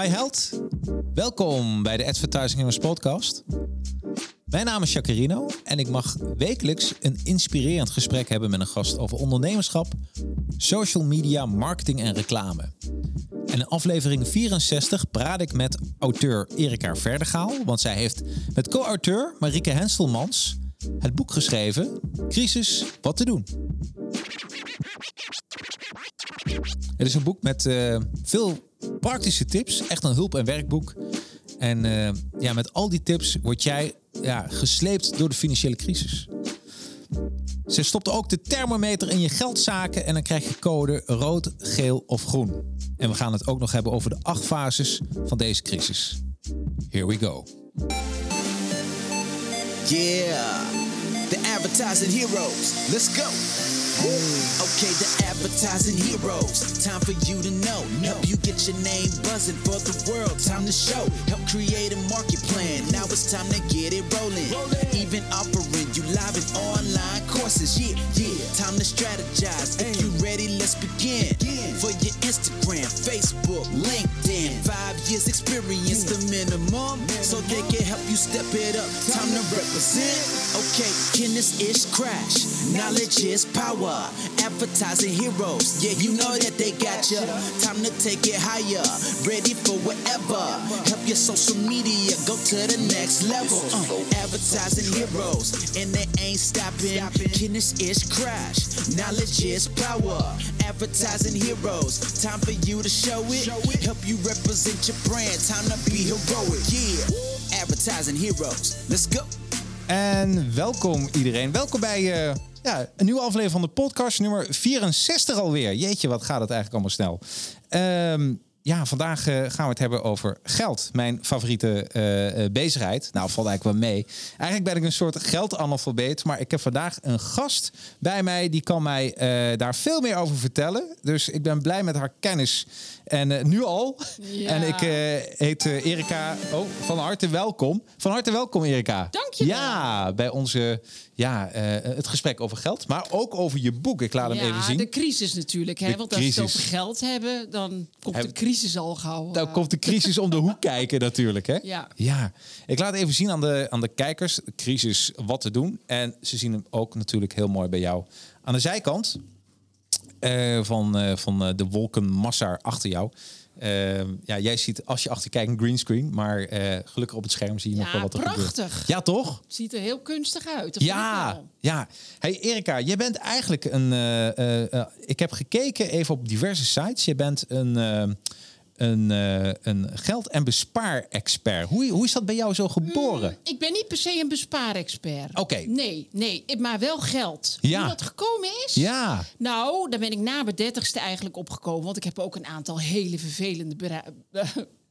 Hi Held, welkom bij de Advertising Heroes podcast. Mijn naam is Jacarino en ik mag wekelijks een inspirerend gesprek hebben met een gast over ondernemerschap, social media, marketing en reclame. En in aflevering 64 praat ik met auteur Erika Verdegaal, want zij heeft met co-auteur Marieke Henselmans het boek geschreven Crisis, wat te doen. Het is een boek met uh, veel praktische tips, echt een hulp- en werkboek. En uh, ja, met al die tips word jij ja, gesleept door de financiële crisis. Ze stopt ook de thermometer in je geldzaken en dan krijg je code rood, geel of groen. En we gaan het ook nog hebben over de acht fases van deze crisis. Here we go. Yeah, the advertising heroes. Let's go. Okay, the advertising heroes. Time for you to know. Help you get your name buzzing for the world. Time to show. Help create a market plan. Now it's time to get it rolling. Even you live and online courses. Yeah, yeah. Time to strategize. If you ready, let's begin. For your Instagram, Facebook, LinkedIn. Five years experience, the minimum. So they can help you step it up. Time to represent. Okay, can this ish crash? Knowledge is power. Advertising heroes, yeah, you know that they got ya. Time to take it higher, ready for whatever. Help your social media go to the next level. Uh, advertising heroes, and they ain't stopping. This ish crash? Knowledge is power. Advertising heroes, time for you to show it. Help you represent your brand. Time to be heroic, yeah. Advertising heroes, let's go. En welkom iedereen. Welkom bij uh, ja, een nieuwe aflevering van de podcast, nummer 64 alweer. Jeetje, wat gaat het eigenlijk allemaal snel. Um, ja, vandaag uh, gaan we het hebben over geld. Mijn favoriete uh, bezigheid. Nou, valt eigenlijk wel mee. Eigenlijk ben ik een soort geldanalfabeet. Maar ik heb vandaag een gast bij mij. Die kan mij uh, daar veel meer over vertellen. Dus ik ben blij met haar kennis. En nu al. Ja. En ik heet Erika. Oh, van harte welkom. Van harte welkom, Erika. Dank je. Ja, bij onze ja, uh, het gesprek over geld, maar ook over je boek. Ik laat ja, hem even zien. de crisis natuurlijk. Hè? Want als we het over geld hebben, dan komt de crisis al gauw. Dan komt de crisis om de hoek kijken natuurlijk. Hè? Ja. ja. Ik laat even zien aan de, aan de kijkers, de crisis, wat te doen. En ze zien hem ook natuurlijk heel mooi bij jou. Aan de zijkant uh, van, van de wolkenmassa achter jou... Uh, ja, jij ziet als je achter kijkt een greenscreen, maar uh, gelukkig op het scherm zie je ja, nog wel wat er prachtig. gebeurt. Ja, toch? Het ziet er heel kunstig uit. Ja, ja. Hey Erika, jij bent eigenlijk een. Uh, ik heb gekeken even op diverse sites. Je bent een. Een, een geld- en bespaarexpert. Hoe, hoe is dat bij jou zo geboren? Mm, ik ben niet per se een bespaarexpert. Oké. Okay. Nee, nee, maar wel geld. Ja. Hoe dat gekomen is? Ja. Nou, daar ben ik na mijn dertigste eigenlijk opgekomen. Want ik heb ook een aantal hele vervelende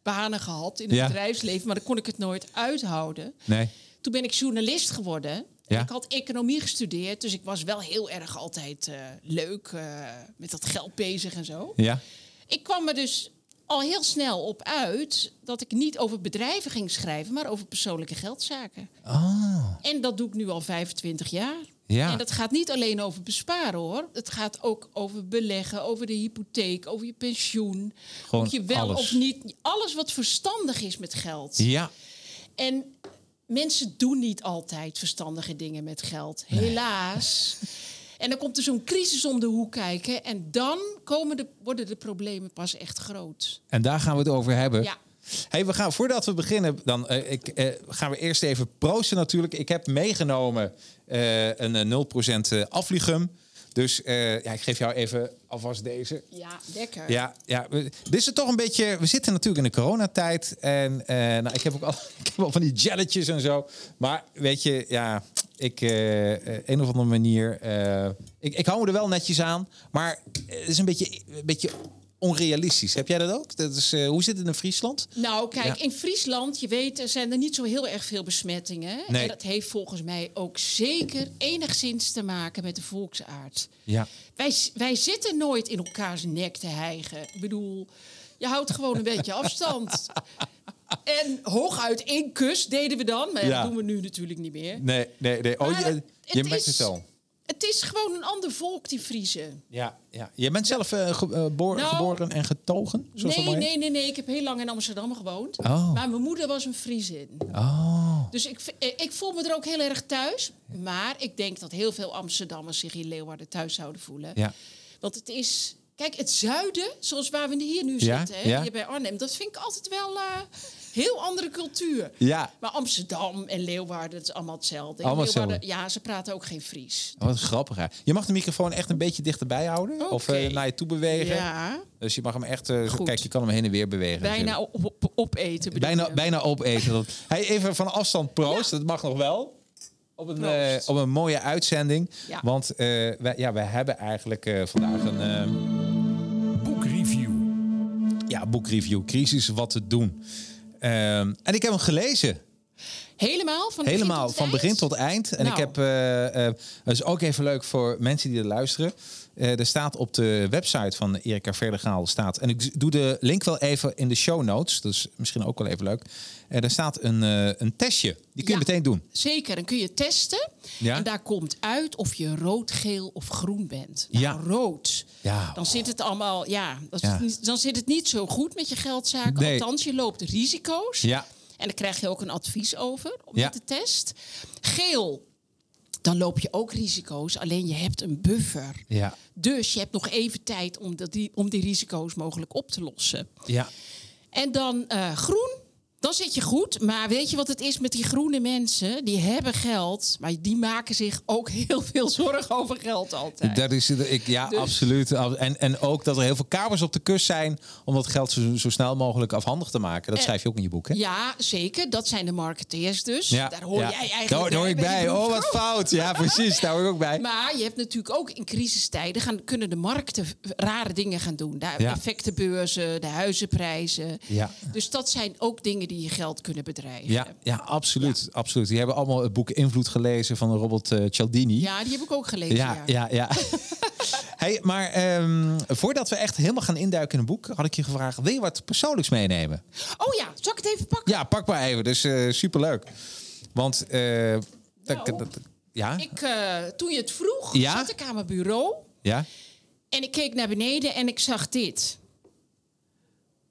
banen gehad in het ja. bedrijfsleven. Maar dan kon ik het nooit uithouden. Nee. Toen ben ik journalist geworden. Ja. Ik had economie gestudeerd, dus ik was wel heel erg altijd uh, leuk uh, met dat geld bezig en zo. Ja. Ik kwam er dus al heel snel op uit dat ik niet over bedrijven ging schrijven, maar over persoonlijke geldzaken. Oh. En dat doe ik nu al 25 jaar. Ja. En dat gaat niet alleen over besparen hoor. Het gaat ook over beleggen, over de hypotheek, over je pensioen. Gewoon je wel alles. of niet. Alles wat verstandig is met geld. Ja. En mensen doen niet altijd verstandige dingen met geld. Helaas. En dan komt er zo'n crisis om de hoek kijken. En dan komen de, worden de problemen pas echt groot. En daar gaan we het over hebben. Ja. Hey, we gaan, voordat we beginnen, dan uh, ik, uh, gaan we eerst even proosten natuurlijk. Ik heb meegenomen uh, een 0% afvliegum. Dus ja, ik geef jou even alvast deze. Ja, lekker. Ja, ja. Dit is het toch een beetje. We zitten natuurlijk in de coronatijd. En nou, ik heb ook al, ik heb al van die jelletjes en zo. Maar weet je, ja, ik, uh, een of andere manier. Uh, ik, ik hou me er wel netjes aan. Maar het is een beetje, een beetje onrealistisch. Heb jij dat ook? Dat is, uh, hoe zit het in Friesland? Nou, kijk, ja. in Friesland, je weet, er zijn er niet zo heel erg veel besmettingen. Nee. En dat heeft volgens mij ook zeker enigszins te maken met de volksaard. Ja. Wij, wij zitten nooit in elkaars nek te hijgen. Ik bedoel, je houdt gewoon een beetje afstand. En hooguit één kus deden we dan. Maar ja. dat doen we nu natuurlijk niet meer. Nee, nee, nee. Oh, Maar je, het je merkt het al. Het is gewoon een ander volk, die Friesen. Ja, ja. Je bent zelf eh, eh, Nou, geboren en getogen? Zoals Nee, nee, nee, nee. Ik heb heel lang in Amsterdam gewoond. Oh. Maar mijn moeder was een Friesin. Oh. Dus ik, eh, ik voel me er ook heel erg thuis. Maar ik denk dat heel veel Amsterdammers zich in Leeuwarden thuis zouden voelen. Ja. Want het is... Kijk, het zuiden, zoals waar we hier nu Ja, zitten, hè, ja. hier bij Arnhem... dat vind ik altijd wel eh heel andere cultuur. Ja. Maar Amsterdam en Leeuwarden, het is allemaal hetzelfde. Allemaal hetzelfde. Ja, ze praten ook geen Fries. Oh, Wat grappig. Hè? Je mag de microfoon echt een beetje dichterbij houden. Of eh, naar je toe bewegen. Ja, Dus je mag hem echt... eh, zo- kijk, je kan hem heen en weer bewegen. bijna natuurlijk. op, op- opeten. bedoel bijna, je. bijna opeten. Hey, even van afstand proost. Dat mag nog wel. Op een, eh, op een mooie uitzending. Ja. Want eh, wij, ja, wij hebben eigenlijk eh, vandaag een Boekreview. ja, boekreview. Crisis, wat te doen. Ehm, en ik heb hem gelezen. Helemaal? Van begin Helemaal, tot van eind? begin tot eind. En Nou. ik heb, eh, eh, dat is ook even leuk voor mensen die er luisteren. Eh, er staat op de website van Erika Verdergaal staat, en ik doe de link wel even in de show notes. Dat is misschien ook wel even leuk. Eh, er staat een, eh, een testje. Die kun je Ja. meteen doen. Zeker, dan kun je testen. Ja. En daar komt uit of je rood, geel of groen bent. Nou, Ja. rood. Ja. Dan zit het allemaal, ja, dat dan zit het niet zo goed met je geldzaken. Nee. Althans, je loopt risico's. Ja. En daar krijg je ook een advies over met de test. Geel, dan loop je ook risico's. Alleen je hebt een buffer. Ja. Dus je hebt nog even tijd om, dat die, om die risico's mogelijk op te lossen. Ja. En dan eh, groen. Dan zit je goed. Maar weet je wat het is met die groene mensen? Die hebben geld, maar die maken zich ook heel veel zorgen over geld altijd. Dat is, ik, ja, Dus- absoluut. En, en ook dat er heel veel kamers op de kust zijn om dat geld zo, zo snel mogelijk afhandig te maken. Dat En- schrijf je ook in je boek, hè? Ja, zeker. Dat zijn de marketeers dus. Daar hoor ja. jij eigenlijk Daar, daar hoor ik bij. Oh, wat fout. Ja, precies. Daar hoor ik ook bij. Maar je hebt natuurlijk ook in crisistijden gaan, kunnen de markten rare dingen gaan doen. De Ja. effectenbeurzen, de huizenprijzen. Ja. Dus dat zijn ook dingen die je geld kunnen bedrijven. Ja, ja absoluut, absoluut. Die hebben allemaal het boek Invloed gelezen van Robert eh, Cialdini. Ja, die heb ik ook gelezen. ja, Ja, ja. ja. hey, maar ehm, voordat we echt helemaal gaan induiken in een boek, had ik je gevraagd: wil je wat persoonlijks meenemen? Oh ja, zal ik het even pakken? Ja, pak maar even. Dus eh superleuk. Want, eh, dat- Nou, dat- ja, Ik, toen je het vroeg, Ja? zat ik aan mijn bureau. ja. En ik keek naar beneden en ik zag dit.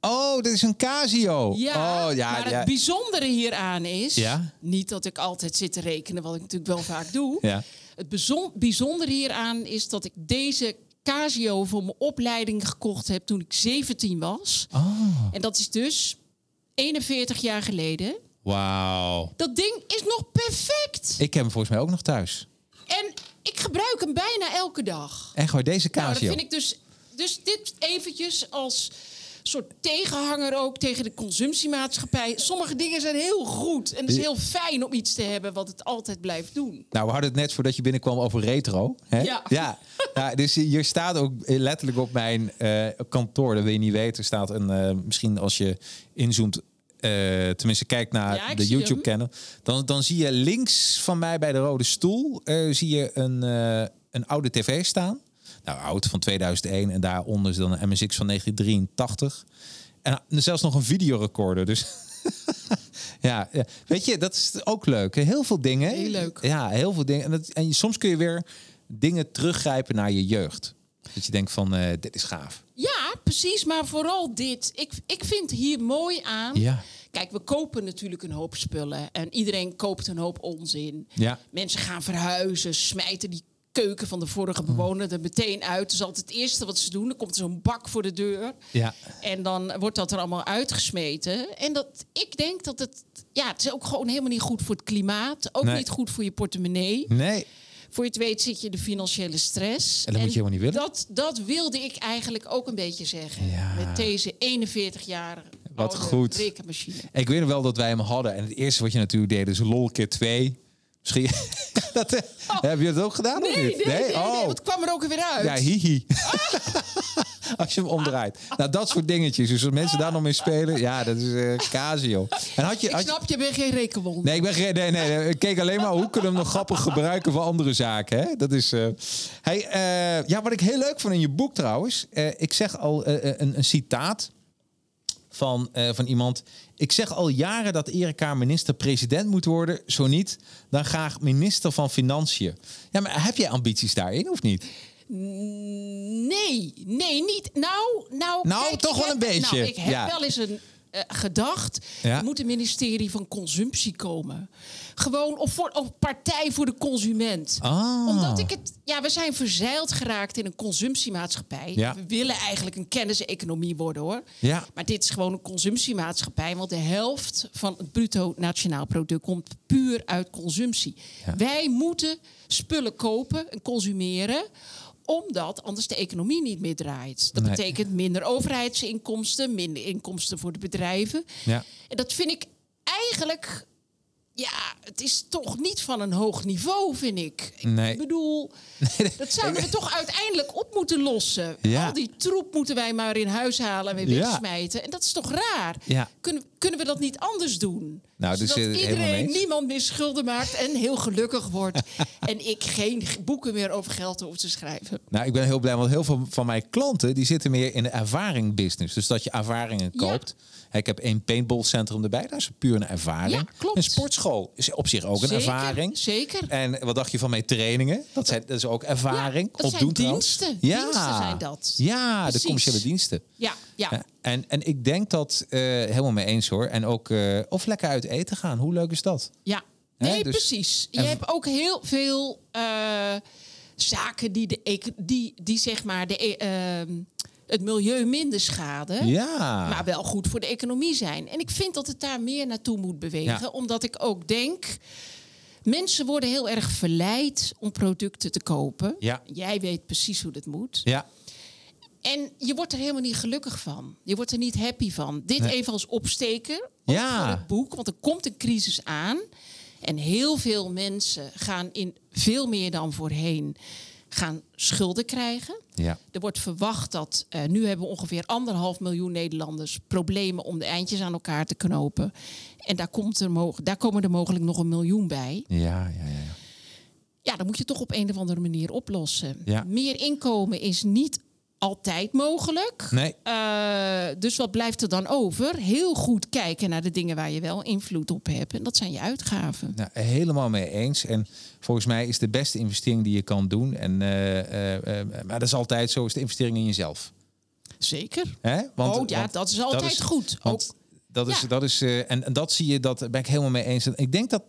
Oh, dit is een Casio. Ja, oh, ja, maar ja. het bijzondere hieraan is... Ja? niet dat ik altijd zit te rekenen, wat ik natuurlijk wel vaak doe. Ja. Het bijzon- bijzondere hieraan is dat ik deze Casio voor mijn opleiding gekocht heb toen ik 17 was. Oh. En dat is dus 41 jaar geleden. Wauw. Dat ding is nog perfect. Ik heb hem volgens mij ook nog thuis. En ik gebruik hem bijna elke dag. Echt hoor, deze Nou, dat Casio. vind ik dus. Dus dit eventjes als soort tegenhanger ook tegen de consumptiemaatschappij. Sommige dingen zijn heel goed. En het is heel fijn om iets te hebben wat het altijd blijft doen. Nou, we hadden het net voordat je binnenkwam over retro. Hè? Ja. ja. Ja, dus hier staat ook letterlijk op mijn eh, kantoor, dat wil je niet weten, staat een, eh, misschien als je inzoomt, eh, tenminste kijkt naar Ja, de zie hem. YouTube-kanaal, dan, dan zie je links van mij bij de rode stoel, zie je een, een oude tv staan. Nou, oud van 2001 en daaronder is dan een MSX van 1983. En ah, zelfs nog een videorecorder, dus... Ja, ja, weet je, dat is ook leuk. Heel veel dingen. Heel leuk. Ja, heel veel dingen. En, dat, en soms kun je weer dingen teruggrijpen naar je jeugd. Dat je denkt van, eh, dit is gaaf. Ja, precies. Maar vooral dit. Ik, ik vind hier mooi aan. Ja. Kijk, we kopen natuurlijk een hoop spullen. En iedereen koopt een hoop onzin. Ja. Mensen gaan verhuizen, smijten die keuken van de vorige bewoner er meteen uit. Is altijd het eerste wat ze doen. Dan komt er zo'n bak voor de deur. Ja. En dan wordt dat er allemaal uitgesmeten. En dat, ik denk dat het... Ja, het is ook gewoon helemaal niet goed voor het klimaat. Ook Nee. niet goed voor je portemonnee. Nee. Voor je het weet zit je in de financiële stress. En dat moet je helemaal niet willen. Dat, dat wilde ik eigenlijk ook een beetje zeggen. Ja. Met deze 41-jarige Wat oude goed. rekenmachine. Ik weet nog wel dat wij hem hadden. En het eerste wat je natuurlijk deed is lol keer twee. Misschien... dat, eh, Heb je dat ook gedaan? of Oh. Nee, nee, niet? nee, nee, Oh. Wat kwam er ook weer uit? Ja, hihi. Als je hem omdraait. Nou, dat soort dingetjes. Dus als mensen daar nog mee spelen, ja, dat is eh Casio. En had je, ik had snap, je bent geen rekenwonder. Nee, ik ben geen, nee, nee, nee, ik keek alleen maar hoe kunnen we hem nog grappig gebruiken voor andere zaken. Hè? Dat is. eh hey, ja, wat ik heel leuk vond in je boek trouwens. ik zeg al een, een citaat. van, van iemand. Ik zeg al jaren dat Erika minister-president moet worden. Zo niet, dan graag minister van Financiën. Ja, maar heb jij ambities daarin of niet? Nee, nee, niet. Nou, nou, Nou, kijk, toch wel heb- een beetje, Nou, ik heb ja. wel eens een eh, gedacht. Ja. Er moet een ministerie van consumptie komen. Gewoon of voor of partij voor de consument. Ah. Omdat ik het. Ja, we zijn verzeild geraakt in een consumptiemaatschappij. Ja. We willen eigenlijk een kenniseconomie worden hoor. Ja. Maar dit is gewoon een consumptiemaatschappij. Want de helft van het bruto nationaal product komt puur uit consumptie. Ja. Wij moeten spullen kopen en consumeren omdat anders de economie niet meer draait. Dat Nee. betekent minder overheidsinkomsten, minder inkomsten voor de bedrijven. Ja. En dat vind ik eigenlijk... Ja, het is toch niet van een hoog niveau, vind ik. Ik Nee. bedoel, dat zouden we toch uiteindelijk op moeten lossen. Ja. Al die troep moeten wij maar in huis halen en weer Ja. wegsmijten. En dat is toch raar? Ja. Kunnen, kunnen we dat niet anders doen? Nou, dus, Zodat eh, iedereen niemand meer schulden maakt en heel gelukkig wordt. en ik geen boeken meer over geld hoef te schrijven. Nou, ik ben heel blij, want heel veel van mijn klanten die zitten meer in de ervaring business. Dus dat je ervaringen Ja. Ik heb één paintballcentrum erbij, dat is puur een ervaring. Ja, klopt. Een sportschool is op zich ook een ervaring. zeker. En wat dacht je van mijn trainingen? Dat, zijn, dat is ook ervaring. Ja, dat zijn diensten. Ja. Diensten zijn dat. Ja, de commerciële diensten. Ja, ja. En, en ik denk dat eh, helemaal mee eens hoor. En ook eh, of lekker uit eten gaan. Hoe leuk is dat? Ja, nee, dus- precies. Je en- hebt ook heel veel eh, zaken die, de, die, die zeg maar de, ehm, het milieu minder schaden. Ja. Maar wel goed voor de economie zijn. En ik vind dat het daar meer naartoe moet bewegen. Ja. Omdat ik ook denk. Mensen worden heel erg verleid om producten te kopen. Ja. Jij weet precies hoe dat moet. Ja. En je wordt er helemaal niet gelukkig van. Je wordt er niet happy van. Dit Nee. even als opsteker Ja. voor het boek. Want er komt een crisis aan. En heel veel mensen gaan in veel meer dan voorheen gaan schulden krijgen. Ja. Er wordt verwacht dat eh, nu hebben we ongeveer anderhalf miljoen Nederlanders problemen om de eindjes aan elkaar te knopen. En daar, komt er mo- daar komen er mogelijk nog een miljoen bij. Ja, ja, ja. ja. Ja, dan moet je toch op een of andere manier oplossen. Ja. Meer inkomen is niet altijd mogelijk. Nee. Eh, dus wat blijft er dan over? Heel goed kijken naar de dingen waar je wel invloed op hebt. En dat zijn je uitgaven. Nou, helemaal mee eens. En volgens mij is de beste investering die je kan doen. En, eh, eh, maar dat is altijd zo, is de investering in jezelf. Zeker. Hè? Want, oh ja, want dat is altijd goed. Want Ook, dat is, Ja. dat is en, en dat zie je, dat ben ik helemaal mee eens. En Ik denk dat,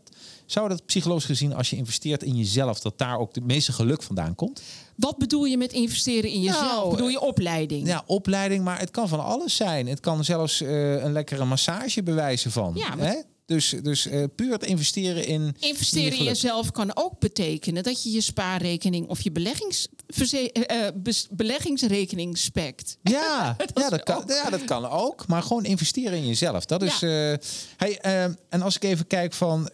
zou dat psychologisch gezien, als je investeert in jezelf, dat daar ook de meeste geluk vandaan komt? wat bedoel je met investeren in jezelf? Nou, bedoel je opleiding? Ja, opleiding, maar het kan van alles zijn. Het kan zelfs eh, een lekkere massage bewijzen van. Ja, maar- Hè? Dus, dus eh, puur het investeren in. Investeren in jezelf kan ook betekenen dat je je spaarrekening of je beleggings, eh, eh, beleggingsrekening spekt. Ja, ja, is dat kan, ook. ja, dat kan ook. Maar gewoon investeren in jezelf. Dat is. Ja. hey, en als ik even kijk van.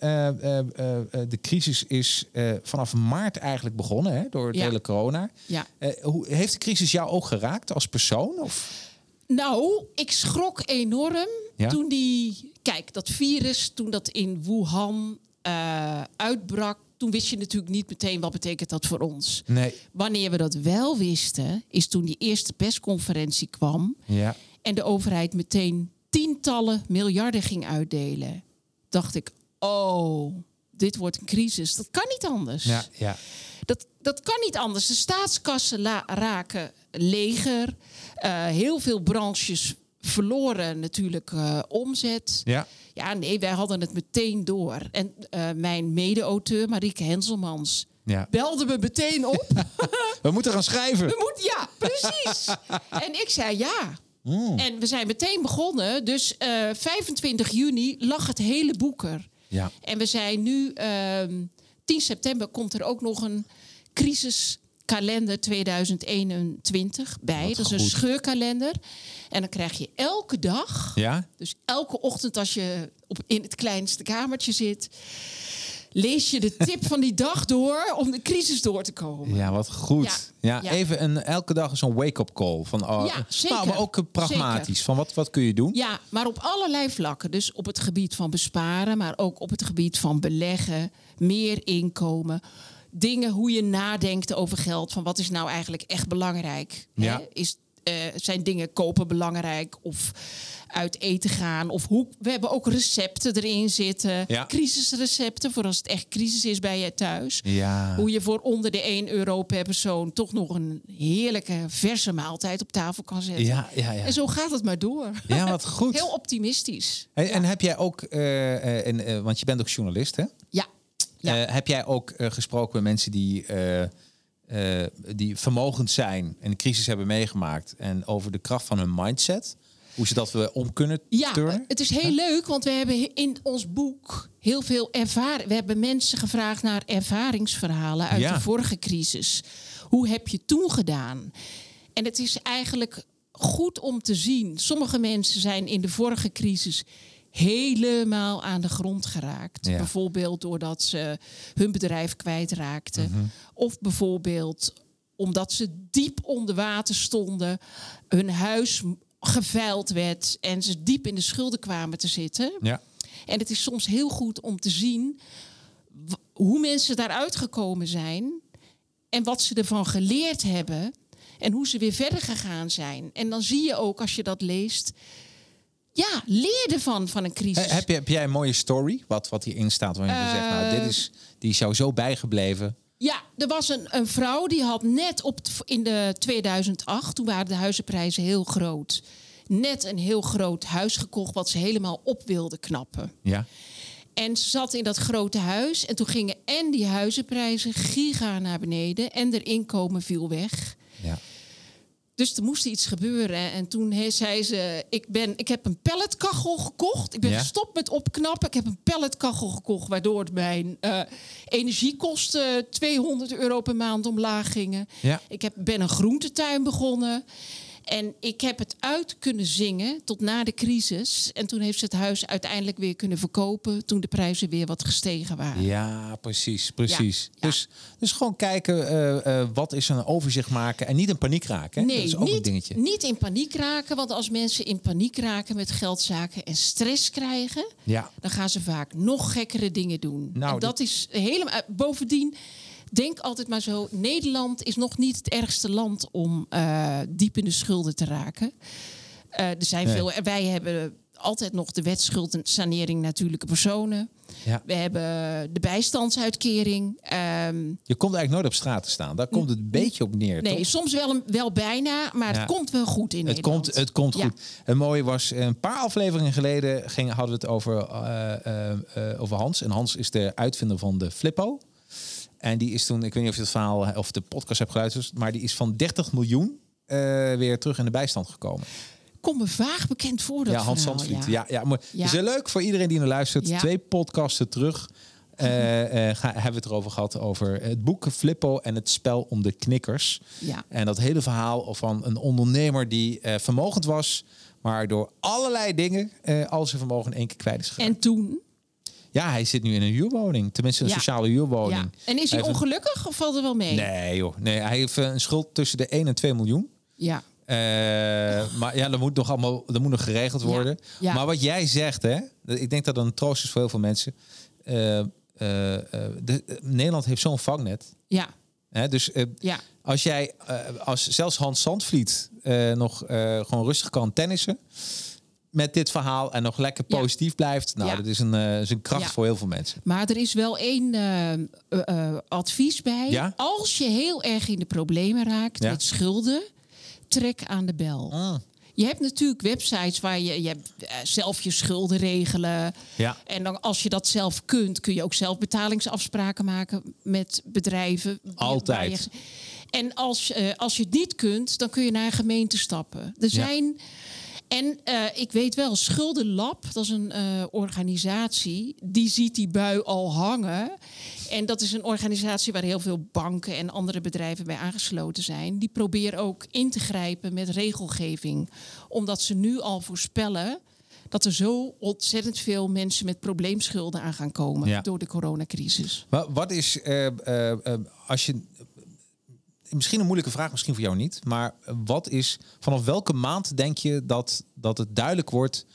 de crisis is vanaf maart eigenlijk begonnen hè, door het Ja. hele corona. Ja. Hoe, heeft de crisis jou ook geraakt als persoon? Of? Nou, ik schrok enorm Ja? toen die... Kijk, dat virus, toen dat in Wuhan eh, uitbrak... toen wist je natuurlijk niet meteen wat betekent dat voor ons. Nee. Wanneer we dat wel wisten, is toen die eerste persconferentie kwam... Ja. en de overheid meteen tientallen miljarden ging uitdelen. Dacht ik, oh, dit wordt een crisis. Dat kan niet anders. Ja, ja. Dat, dat kan niet anders. De staatskassen la- raken leger. Eh, heel veel branches verloren natuurlijk eh, omzet. Ja. Ja, nee, wij hadden het meteen door. En eh, mijn mede-auteur, Marieke Henselmans, Ja. belde me meteen op. We moeten gaan schrijven. We moeten, ja, precies. en ik zei ja. En we zijn meteen begonnen. Dus eh, 25 juni lag het hele boek er. Ja. En we zijn nu, ehm 10 september komt er ook nog een crisiskalender 2021 bij. Wat dat is een scheurkalender. En dan krijg je elke dag, Ja. dus elke ochtend als je op, in het kleinste kamertje zit, lees je de tip van die dag door om de crisis door te komen. Ja, wat goed. Ja. Ja, Ja. even een, elke dag is een wake-up call. Van, oh, Ja, zeker. Nou, maar ook eh, pragmatisch. Zeker. Van wat, wat kun je doen? Ja, maar op allerlei vlakken. Dus op het gebied van besparen, maar ook op het gebied van beleggen, meer inkomen. Dingen hoe je nadenkt over geld. Van wat is nou eigenlijk echt belangrijk? Ja. Hè? Is eh, zijn dingen kopen belangrijk of uit eten gaan. Of hoe, we hebben ook recepten erin zitten. Ja. Crisisrecepten voor als het echt crisis is bij je thuis. Ja. Hoe je voor onder de 1 euro per persoon toch nog een heerlijke verse maaltijd op tafel kan zetten. Ja, ja, ja. En zo gaat het maar door. Ja, wat goed. Heel optimistisch. En, en heb jij ook, eh, eh, en, want je bent ook journalist, hè? Ja. Eh, heb jij ook eh, gesproken met mensen die, eh, die vermogend zijn en de crisis hebben meegemaakt en over de kracht van hun mindset? Hoe ze dat we om kunnen Ja, turnen? het is heel leuk, want we hebben in ons boek heel veel ervaring. We hebben mensen gevraagd naar ervaringsverhalen uit Ja. de vorige crisis. Hoe heb je toen gedaan? En het is eigenlijk goed om te zien. Sommige mensen zijn in de vorige crisis helemaal aan de grond geraakt. Ja. Bijvoorbeeld doordat ze hun bedrijf kwijtraakten. Mhm. Of bijvoorbeeld omdat ze diep onder water stonden, hun huis geveild werd en ze diep in de schulden kwamen te zitten. Ja. En het is soms heel goed om te zien hoe mensen daaruit gekomen zijn en wat ze ervan geleerd hebben en hoe ze weer verder gegaan zijn. En dan zie je ook als je dat leest, ja, leer ervan van een crisis. He- Heb, je, heb jij een mooie story, wat, wat hierin staat, waarin je zegt, nou, dit is, die is jou zo bijgebleven. Ja, er was een, een vrouw die had net op in de 2008, toen waren de huizenprijzen heel groot, net een heel groot huis gekocht wat ze helemaal op wilde knappen. Ja. En ze zat in dat grote huis en toen gingen en die huizenprijzen giga naar beneden en haar inkomen viel weg. ja. Dus er moest iets gebeuren. En toen he- zei ze: ik, ben, ik heb een pelletkachel gekocht. Ik ben Ja. gestopt met opknappen. Ik heb een pelletkachel gekocht, waardoor mijn eh, energiekosten 200 euro per maand omlaag gingen. Ja. Ik heb, ben een groentetuin begonnen. En ik heb het uit kunnen zingen tot na de crisis. En toen heeft ze het huis uiteindelijk weer kunnen verkopen. toen de prijzen weer wat gestegen waren. Ja, precies, precies. Ja, ja. Dus, dus gewoon kijken, eh, eh, wat is een overzicht maken en niet in paniek raken. Hè? Nee, dat is ook een niet, dingetje. niet in paniek raken. Want als mensen in paniek raken met geldzaken en stress krijgen, Ja. dan gaan ze vaak nog gekkere dingen doen. Nou, en dat is helemaal. eh, Bovendien, denk altijd maar zo: Nederland is nog niet het ergste land om eh, diep in de schulden te raken. Eh, er zijn Nee. veel. Wij hebben altijd nog de wetschuldensanering natuurlijke personen. Ja. We hebben de bijstandsuitkering. Ehm, Je komt eigenlijk nooit op straat te staan. Daar komt het een beetje op neer. nee, toch? soms wel, een- wel bijna, maar Ja. het komt wel goed in Het Nederland. komt, het komt Ja. goed. Het mooie was, een paar afleveringen geleden ging, hadden we het over, eh, over Hans. En Hans is de uitvinder van de Flippo. En die is toen, ik weet niet of je het verhaal of de podcast hebt geluisterd, maar die is van 30 miljoen eh, weer terug in de bijstand gekomen. Komt me vaag bekend voor dat ja, Hans Zandvliet. ja. Ja, ja, maar Ja. Is heel leuk voor iedereen die naar luistert. Ja. Twee podcasten terug eh, eh, ga, hebben we het erover gehad over het boek Flippo en het spel om de knikkers. Ja. En dat hele verhaal van een ondernemer die eh, vermogend was, maar door allerlei dingen eh, al zijn vermogen in één keer kwijt is gegaan. En toen? Ja, hij zit nu in een huurwoning, tenminste een Ja. sociale huurwoning. Ja. En is hij een- ongelukkig of valt er wel mee? Nee joh, nee, hij heeft eh, een schuld tussen de 1 en 2 miljoen. Ja. Eh, maar ja, dat moet nog allemaal dat moet nog geregeld worden. ja. Maar wat jij zegt, hè, ik denk dat dat een troost is voor heel veel mensen. Eh, de, Nederland heeft zo'n vangnet. Ja. Hè, dus Ja. als jij, als zelfs Hans Zandvliet nog gewoon rustig kan tennissen met dit verhaal en nog lekker Ja. positief blijft, nou, Ja. dat is een, eh, is een kracht Ja. voor heel veel mensen. Maar er is wel één eh, eh, advies bij. Ja? Als je heel erg in de problemen raakt met schulden, trek aan de bel. Je hebt natuurlijk websites waar je, je hebt, zelf je schulden regelen. Ja. En dan, als je dat zelf kunt, kun je ook zelf betalingsafspraken maken met bedrijven. Altijd. je- en als, als je het niet kunt, dan kun je naar een gemeente stappen. Er zijn. En eh, ik weet wel, Schuldenlab, dat is een eh, organisatie, die ziet die bui al hangen. En dat is een organisatie waar heel veel banken en andere bedrijven bij aangesloten zijn. Die proberen ook in te grijpen met regelgeving. Omdat ze nu al voorspellen dat er zo ontzettend veel mensen met probleemschulden aan gaan komen Ja. door de coronacrisis. Maar wat is, eh, als je, misschien een moeilijke vraag, misschien voor jou niet, maar wat is, vanaf welke maand denk je dat, dat het duidelijk wordt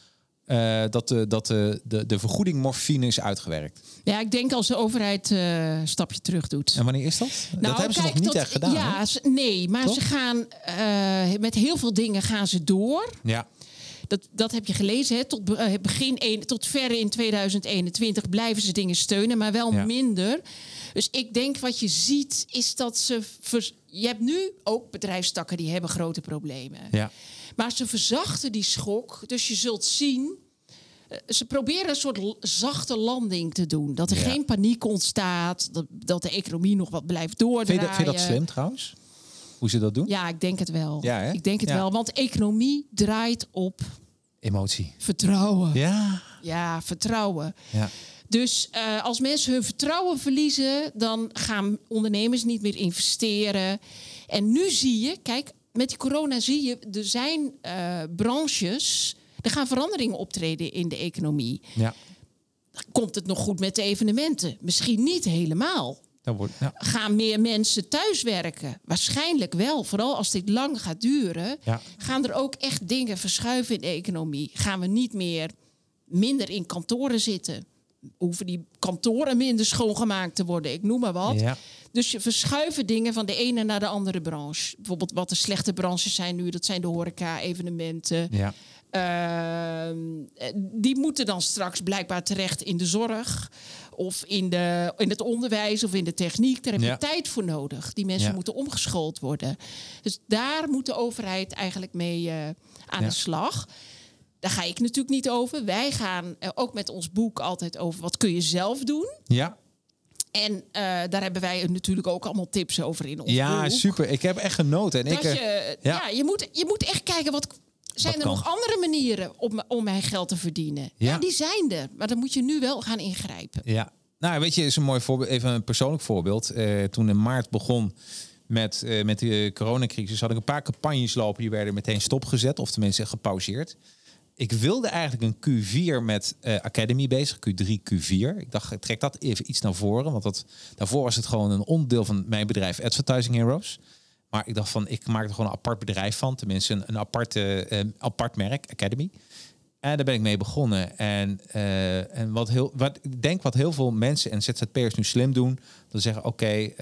eh, dat, de, dat de, de, de vergoeding morfine is uitgewerkt. Ja, ik denk als de overheid eh, een stapje terug doet. En wanneer is dat? dat Nou, hebben ze nog niet tot- echt gedaan. Ja, ze- nee, maar Toch? ze gaan eh, met heel veel dingen gaan ze door. Ja. Dat, dat heb je gelezen. Hè? Tot, be- begin een, tot verre in 2021 blijven ze dingen steunen, maar wel Ja. minder. Dus ik denk wat je ziet is dat ze. je hebt nu ook bedrijfstakken die hebben grote problemen. Ja. Maar ze verzachten die schok. Dus je zult zien. eh, Ze proberen een soort zachte landing te doen. Dat er Ja. geen paniek ontstaat. Dat, dat de economie nog wat blijft Vind, doordraaien. je dat, vind je dat slim trouwens? Hoe ze dat doen? Ja, ik denk het wel. Ja, ik denk het Ja. wel. Want economie draait op Emotie. vertrouwen. Ja, Ja. vertrouwen. ja. Dus eh, als mensen hun vertrouwen verliezen, dan gaan ondernemers niet meer investeren. En nu zie je, kijk, met die corona zie je, er zijn eh, branches, er gaan veranderingen optreden in de economie. ja. Komt het nog goed met de evenementen? Misschien niet helemaal. Dat wordt, ja. Gaan meer mensen thuiswerken? Waarschijnlijk wel. Vooral als dit lang gaat duren. Ja. Gaan er ook echt dingen verschuiven in de economie? Gaan we niet meer minder in kantoren zitten? Hoeven die kantoren minder schoongemaakt te worden? Ik noem maar wat. Ja. Dus je verschuiven dingen van de ene naar de andere branche. Bijvoorbeeld wat de slechte branches zijn nu. Dat zijn de horeca, evenementen. Ja. Ehm, eh, die moeten dan straks blijkbaar terecht in de zorg of in, de, in het onderwijs of in de techniek. Daar heb je Ja. tijd voor nodig. Die mensen Ja. moeten omgeschoold worden. Dus daar moet de overheid eigenlijk mee eh, aan de slag. Daar ga ik natuurlijk niet over. Wij gaan eh, ook met ons boek altijd over wat kun je zelf doen. Ja. En eh, daar hebben wij natuurlijk ook allemaal tips over in ons Ja, boek. super. Ik heb echt genoten. En ik, Dat eh, je, ja. ja. je, moet, je moet echt kijken wat. Zijn Wat er kan? nog andere manieren om, om mijn geld te verdienen? Ja. Ja. die zijn er. Maar dan moet je nu wel gaan ingrijpen. Ja, nou weet je, is een mooi voorbeeld. Even een persoonlijk voorbeeld. Toen in maart begon met, met de coronacrisis, had ik een paar campagnes lopen die werden meteen stopgezet, of tenminste gepauzeerd. Ik wilde eigenlijk een Q4 met eh, Academy bezig, Q3, Q4. Ik dacht, ik trek dat even iets naar voren, want dat, daarvoor was het gewoon een onderdeel van mijn bedrijf Advertising Heroes. Maar ik dacht van, ik maak er gewoon een apart bedrijf van, tenminste een, aparte, eh, apart merk, Academy. En daar ben ik mee begonnen. En, eh, en wat, heel, wat ik denk wat heel veel mensen en ZZP'ers nu slim doen, ze zeggen: oké,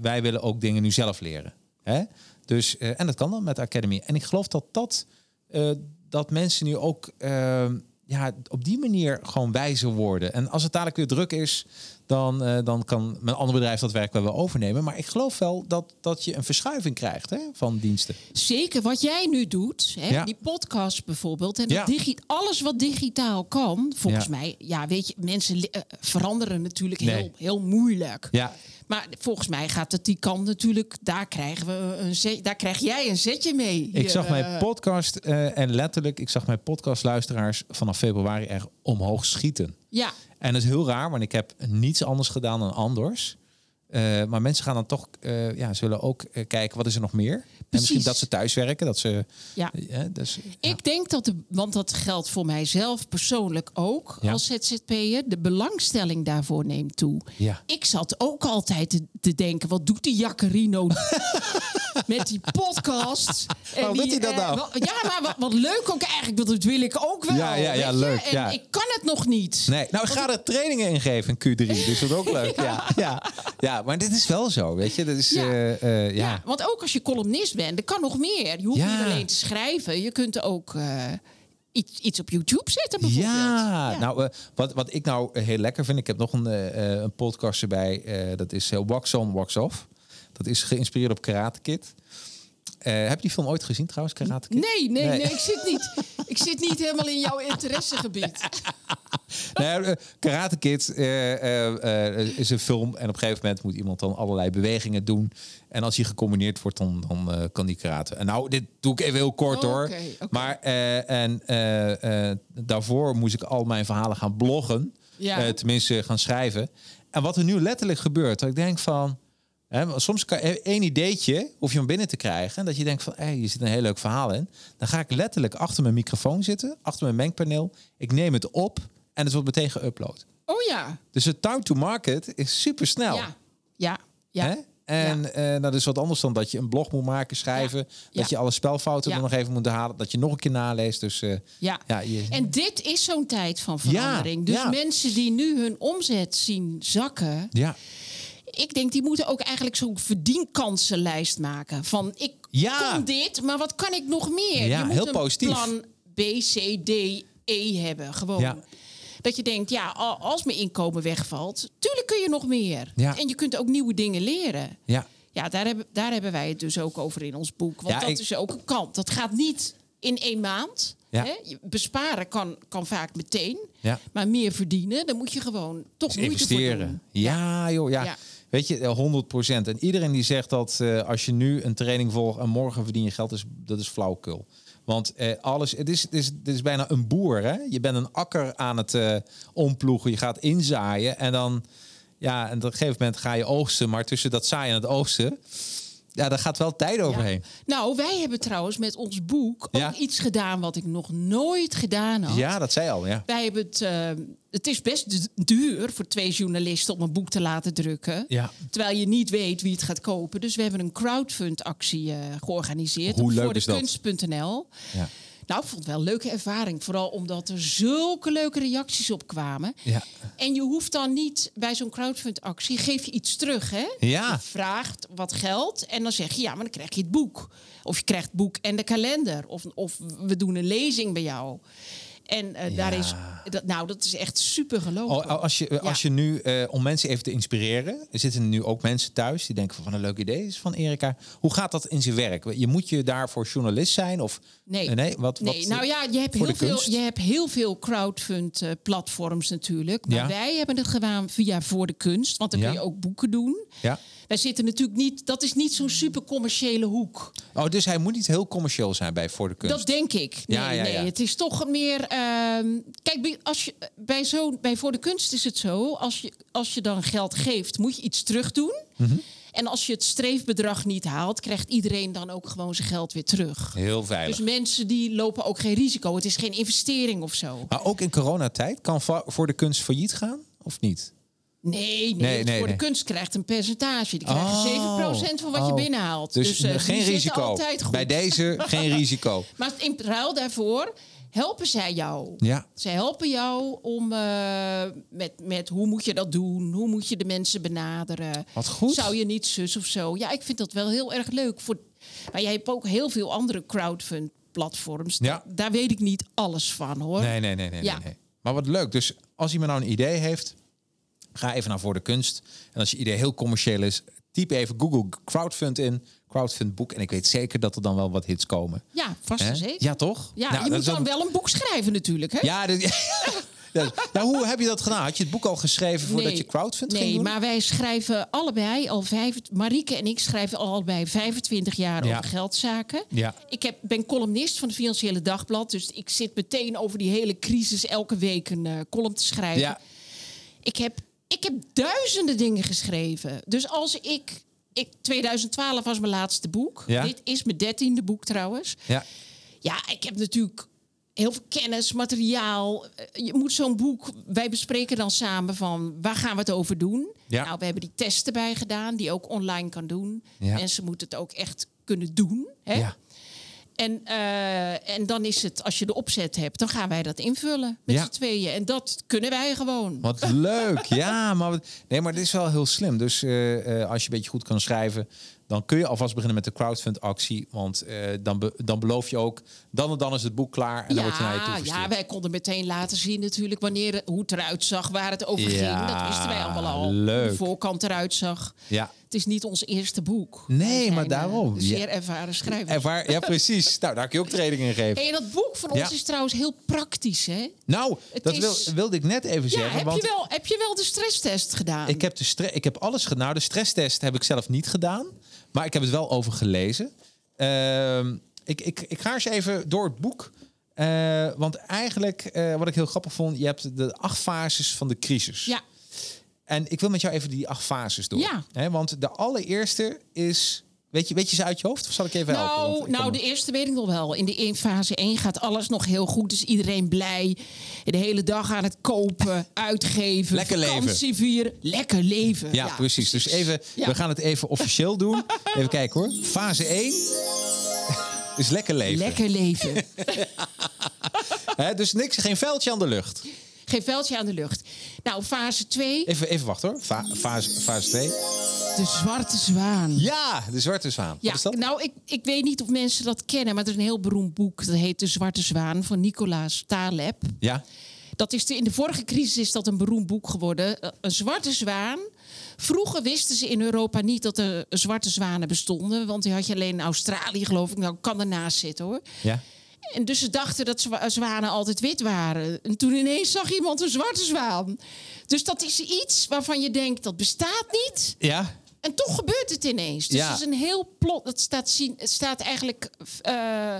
wij willen ook dingen nu zelf leren. Hè? Dus, en dat kan dan met Academy. En ik geloof dat dat, dat mensen nu ook eh, ja, op die manier gewoon wijzer worden. En als het dadelijk weer druk is, dan, eh, dan kan mijn andere bedrijf dat werk wel weer overnemen. Maar ik geloof wel dat, dat je een verschuiving krijgt hè, van diensten. Zeker wat jij nu doet, hè, Ja. die podcast bijvoorbeeld. En Ja. digi- alles wat digitaal kan, volgens Ja. mij, ja, weet je, mensen eh, veranderen natuurlijk heel, heel moeilijk. Ja, Maar volgens mij gaat het die kant natuurlijk, daar krijgen we een zet, daar krijg jij een zetje mee. Ik zag mijn eh, podcast eh, en letterlijk, ik zag mijn podcastluisteraars vanaf februari er omhoog schieten. Ja, En dat is heel raar, want ik heb niets anders gedaan dan anders. Eh, maar mensen gaan dan toch, ja, zullen ook kijken wat is er nog meer. En misschien dat ze thuiswerken, dat ze. ja. dus, ja. Ik denk dat, de, want dat geldt voor mijzelf persoonlijk ook Ja. als ZZP'er, de belangstelling daarvoor neemt toe. Ja. Ik zat ook altijd te, te denken, wat doet die Jaccarino met die podcast? En Waarom doet hij dat eh, nou? ja, maar wat, wat leuk ook eigenlijk, want dat wil ik ook wel. Ja, ja, ja, leuk, En ja. ik kan het nog niet. Nee, nou ik ga er trainingen in geven in Q3, dus dat is ook leuk. Ja. Ja, ja. maar dit is wel zo, weet je. Dat is, Ja. eh, eh, Ja. ja. want ook als je columnist bent, er kan nog meer. Je hoeft Ja. niet alleen te schrijven, je kunt ook eh, iets, iets op YouTube zetten bijvoorbeeld. Ja, nou, eh, wat, wat ik nou eh, heel lekker vind, ik heb nog een, een podcast erbij. dat is Wax On, Wax Off. Dat is geïnspireerd op Karate Kid. Eh, heb je die film ooit gezien trouwens, Karate Kid? Nee, nee, Nee. nee, ik zit niet. Ik zit niet helemaal in jouw interessegebied. Nee, eh, Karate Kid eh, is een film en op een gegeven moment moet iemand dan allerlei bewegingen doen. En als die gecombineerd wordt, dan, dan kan die karate. En nou, dit doe ik even heel kort Oh, hoor. Maar en, daarvoor moest ik al mijn verhalen gaan bloggen. Ja. Tenminste gaan schrijven. En wat er nu letterlijk gebeurt, dat ik denk van... Maar soms kan één ideetje, hoef je hem binnen te krijgen. En dat je denkt van, hé, je zit een heel leuk verhaal in. Dan ga ik letterlijk achter mijn microfoon zitten, achter mijn mengpaneel. Ik neem het op en het wordt meteen geüpload. Oh ja. Dus het time to market is super snel. Ja. Ja. Ja. En eh, nou, dat is wat anders dan dat je een blog moet maken, schrijven. Dat je alle spelfouten er nog even moet halen. Dat je nog een keer naleest. Dus eh, Ja. ja, je, En dit is zo'n tijd van verandering. dus mensen die nu hun omzet zien zakken, ja. Ik denk die moeten ook eigenlijk zo'n verdienkansenlijst maken. Van ik Ja. kon dit, maar wat kan ik nog meer? Ja, je moet heel een positief. plan B, C, D, E hebben. Gewoon. Ja. Dat je denkt, ja, als mijn inkomen wegvalt, tuurlijk kun je nog meer. Ja. En je kunt ook nieuwe dingen leren. ja. Ja, daar hebben, daar hebben wij het dus ook over in ons boek. Want Ja, dat ik- is ook een kant. Dat gaat niet in één maand. Ja. Hè? Besparen kan, kan vaak meteen. Ja. Maar meer verdienen, dan moet je gewoon toch Dus moeite voor investeren. doen. Ja, joh, ja. Ja. Weet je, eh, 100% En iedereen die zegt dat eh, als je nu een training volgt en morgen verdien je geld, dat is flauwkul. Want eh, alles, het is, het, is, het is bijna een boer. Hè? Je bent een akker aan het eh, omploegen, je gaat inzaaien en dan, ja, en op een gegeven moment ga je oogsten. Maar tussen dat zaaien en het oogsten, ja, daar gaat wel tijd overheen. Nou, wij hebben trouwens met ons boek ook Ja. iets gedaan wat ik nog nooit gedaan had. Ja, dat zei al, ja. Wij hebben het. eh, het is best du- duur voor twee journalisten om een boek te laten drukken. Ja. Terwijl je niet weet wie het gaat kopen. Dus we hebben een crowdfund-actie eh, georganiseerd. Hoe op leuk voor de kunst.nl. Ja. Nou, ik vond het wel een leuke ervaring. Vooral omdat er zulke leuke reacties op kwamen. Ja. En je hoeft dan niet bij zo'n crowdfund-actie, geef je iets terug. Hè? Ja. Je vraagt wat geld en dan zeg je ja, maar dan krijg je het boek. Of je krijgt het boek en de kalender. Of, of we doen een lezing bij jou. En eh, daar is, dat, nou, dat is echt super gelopen. Oh, als je, als je nu, eh, om mensen even te inspireren, er zitten nu ook mensen thuis die denken van een leuk idee is van Erika. Hoe gaat dat in zijn werk? Je moet je daarvoor journalist zijn of Nee. Eh, nee, wat, Nee, wat, nou ja, je hebt, heel veel, je hebt heel veel crowdfund-platforms natuurlijk. Maar Ja. wij hebben het gedaan via Voor de Kunst. Want dan kun je ook boeken doen. Ja. Wij zitten natuurlijk niet... Dat is niet zo'n super commerciële hoek. Oh, dus hij moet niet heel commercieel zijn bij voor de kunst. Dat denk ik. Nee, Ja, ja, ja. nee. Het is toch meer. ehm, kijk, bij- als je bij zo bij voor de kunst is het zo. Als je als je dan geld geeft, moet je iets terug doen. Mhm. En als je het streefbedrag niet haalt, krijgt iedereen dan ook gewoon zijn geld weer terug. Heel veilig. Dus mensen die lopen ook geen risico. Het is geen investering of zo. maar ook in coronatijd kan voor de kunst failliet gaan of niet? Nee, nee, Nee, voor nee. de kunst krijgt een percentage. Die krijgt Oh, 7% van wat je oh. binnenhaalt. Dus, Dus, eh, geen risico. Bij deze geen risico. Maar in ruil daarvoor helpen zij jou. Ja. Ze helpen jou om eh, met, met hoe moet je dat doen? Hoe moet je de mensen benaderen? Wat goed. Zou je niet zus of zo? Ja, ik vind dat wel heel erg leuk. Voor, maar jij hebt ook heel veel andere crowdfund platforms. Ja. Daar weet ik niet alles van hoor. Nee, nee, nee, nee, Ja. nee, nee. Maar wat leuk. Dus als iemand nou een idee heeft, ga even naar voor de kunst. En als je idee heel commercieel is, typ even Google crowdfund in, crowdfund boek. En ik weet zeker dat er dan wel wat hits komen. Ja, vast en zeker. Ja, toch? Ja, Nou, je dat moet dan wel een boek schrijven natuurlijk. Hè? Ja, ja, nou, hoe heb je dat gedaan? Had je het boek al geschreven voordat Nee. je crowdfund nee, ging doen? maar wij schrijven allebei al vijf. Marieke en ik schrijven al allebei 25 jaar Ja. over geldzaken. Ja. Ik heb, ben columnist van het Financiële Dagblad. Dus ik zit meteen over die hele crisis elke week een eh, column te schrijven. Ja, Ik, heb, ik heb duizenden dingen geschreven. Dus als ik, ik. 2012 was mijn laatste boek. Ja. Dit is mijn dertiende boek trouwens. ja. Ja, ik heb natuurlijk heel veel kennis, materiaal. Eh, Je moet zo'n boek. Wij bespreken dan samen van waar gaan we het over doen. Ja. Nou, we hebben die testen bij gedaan, die ook online kan doen. Ja. Mensen moeten het ook echt kunnen doen. Hè? ja. En, eh, en dan is het, als je de opzet hebt, dan gaan wij dat invullen met Ja. z'n tweeën. En dat kunnen wij gewoon. Wat leuk. Ja, maar, nee, maar dit is wel heel slim. Dus eh, eh, als je een beetje goed kan schrijven, dan kun je alvast beginnen met de crowdfund actie. Want dan, be- dan beloof je ook, dan en dan is het boek klaar en dan wordt je naar je toe Ja, ja, wij konden meteen laten zien natuurlijk wanneer, hoe het eruit zag, waar het over Ja, ging. Dat wisten wij allemaal al. Hoe leuk. de voorkant eruit zag. Ja. Het is niet ons eerste boek. Nee, zijn, maar eh, daarom. Ja. zeer ervaren schrijvers. Ervaar, ja, precies. nou, daar kun je ook training in geven. En dat boek van ons Ja. is trouwens heel praktisch, hè? Nou, Het dat is- wil, wilde ik net even Ja, zeggen. heb, want je wel, heb je wel de stresstest gedaan? Ik heb, de ik heb alles gedaan. Nou, de stresstest heb ik zelf niet gedaan. Maar ik heb het wel over gelezen. Ehm, ik, ik, ik ga eens even door het boek. Eh, want eigenlijk, eh, wat ik heel grappig vond... je hebt de acht fases van de crisis. Ja, En ik wil met jou even die acht fases door. Ja. Want de allereerste is Weet je, weet je ze uit je hoofd? Of zal ik even helpen? Nou, ik nou, kan- de eerste weet ik nog wel. In de in fase 1 gaat alles nog heel goed. Dus iedereen blij. De hele dag aan het kopen, uitgeven. Lekker leven. vieren. Lekker leven. Ja, precies. Dus even, Ja. we gaan het even officieel doen. Even kijken hoor. Fase 1 is lekker leven. Lekker leven. Dus niks, geen veldje aan de lucht. Geen veldje aan de lucht. Nou, fase 2, Even, even wachten hoor. Fa- fase, fase 2. de zwarte zwaan. Ja, de zwarte zwaan. Ja, Wat is dat? nou, ik, ik weet niet of mensen dat kennen, maar er is een heel beroemd boek. Dat heet De Zwarte Zwaan van Nicolaas Taleb. Ja. Dat is de, in de vorige crisis is dat een beroemd boek geworden. Eh, Een zwarte zwaan. Vroeger wisten ze in Europa niet dat er zwarte zwanen bestonden. Want die had je alleen in Australië, geloof ik. Nou, kan ernaast zitten hoor. Ja. En dus ze dachten dat zwa- zwanen altijd wit waren. En toen ineens zag iemand een zwarte zwaan. Dus dat is iets waarvan je denkt dat bestaat niet. Ja. En toch gebeurt het ineens. Dus Ja. het is een heel plot. Het staat, zien, het staat eigenlijk. eh,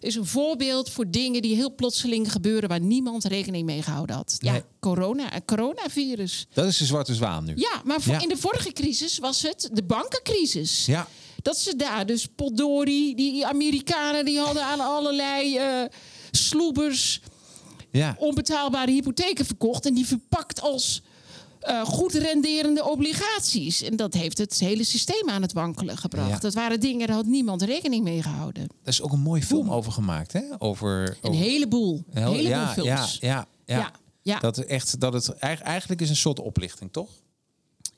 is een voorbeeld voor dingen die heel plotseling gebeuren waar niemand rekening mee gehouden had. Ja, Nee. corona, coronavirus. Dat is de zwarte zwaan nu. Ja, maar Ja. in de vorige crisis was het de bankencrisis. Ja. Dat ze daar, dus potdorie, die Amerikanen die hadden aan allerlei eh sloebers Ja. onbetaalbare hypotheken verkocht en die verpakt als eh, goed renderende obligaties. En dat heeft het hele systeem aan het wankelen gebracht. Ja. Dat waren dingen, daar had niemand rekening mee gehouden. Daar is ook een mooie film over gemaakt, hè? Over, Een over- heleboel. Een heleboel ja, films. ja, ja, ja. Dat, echt, dat het eigen- eigenlijk is een soort oplichting, toch?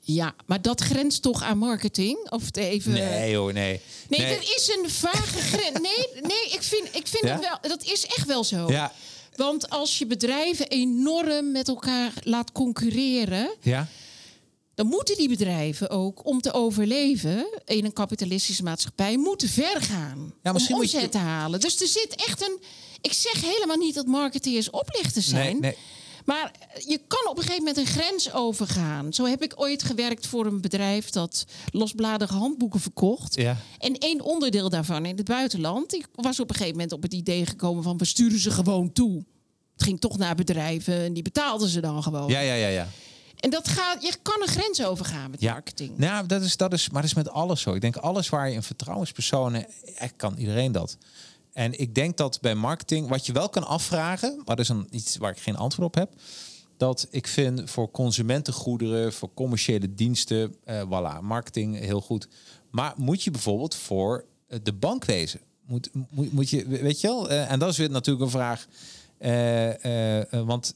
Ja, maar dat grenst toch aan marketing? Of het even... Nee, hoor, nee. Nee, er is een vage grens. Nee, nee, ik vind, ik vind Ja? het wel. Dat is echt wel zo. Ja, Want als je bedrijven enorm met elkaar laat concurreren, ja. dan moeten die bedrijven ook om te overleven in een kapitalistische maatschappij moeten ver gaan Ja, misschien om moet je- omzet te halen. Dus er zit echt een. Ik zeg helemaal niet dat marketeers oplichters zijn. Nee, nee. Maar je kan op een gegeven moment een grens overgaan. Zo heb ik ooit gewerkt voor een bedrijf dat losbladige handboeken verkocht. Ja. En één onderdeel daarvan in het buitenland, die was op een gegeven moment op het idee gekomen van we sturen ze gewoon toe. Het ging toch naar bedrijven en die betaalden ze dan gewoon. Ja, ja, ja, ja. En dat gaat, je kan een grens overgaan met Ja, marketing. Nou, dat is, dat is, maar dat is met alles zo. Ik denk alles waar je een vertrouwenspersoon, echt kan iedereen dat. En ik denk dat bij marketing, wat je wel kan afvragen, maar dat is een, iets waar ik geen antwoord op heb. Dat ik vind voor consumentengoederen, voor commerciële diensten, eh voilà, marketing heel goed. Maar moet je bijvoorbeeld voor eh, de bank wezen? Moet, moet, moet je, weet je wel? Eh, en dat is weer natuurlijk een vraag. eh, want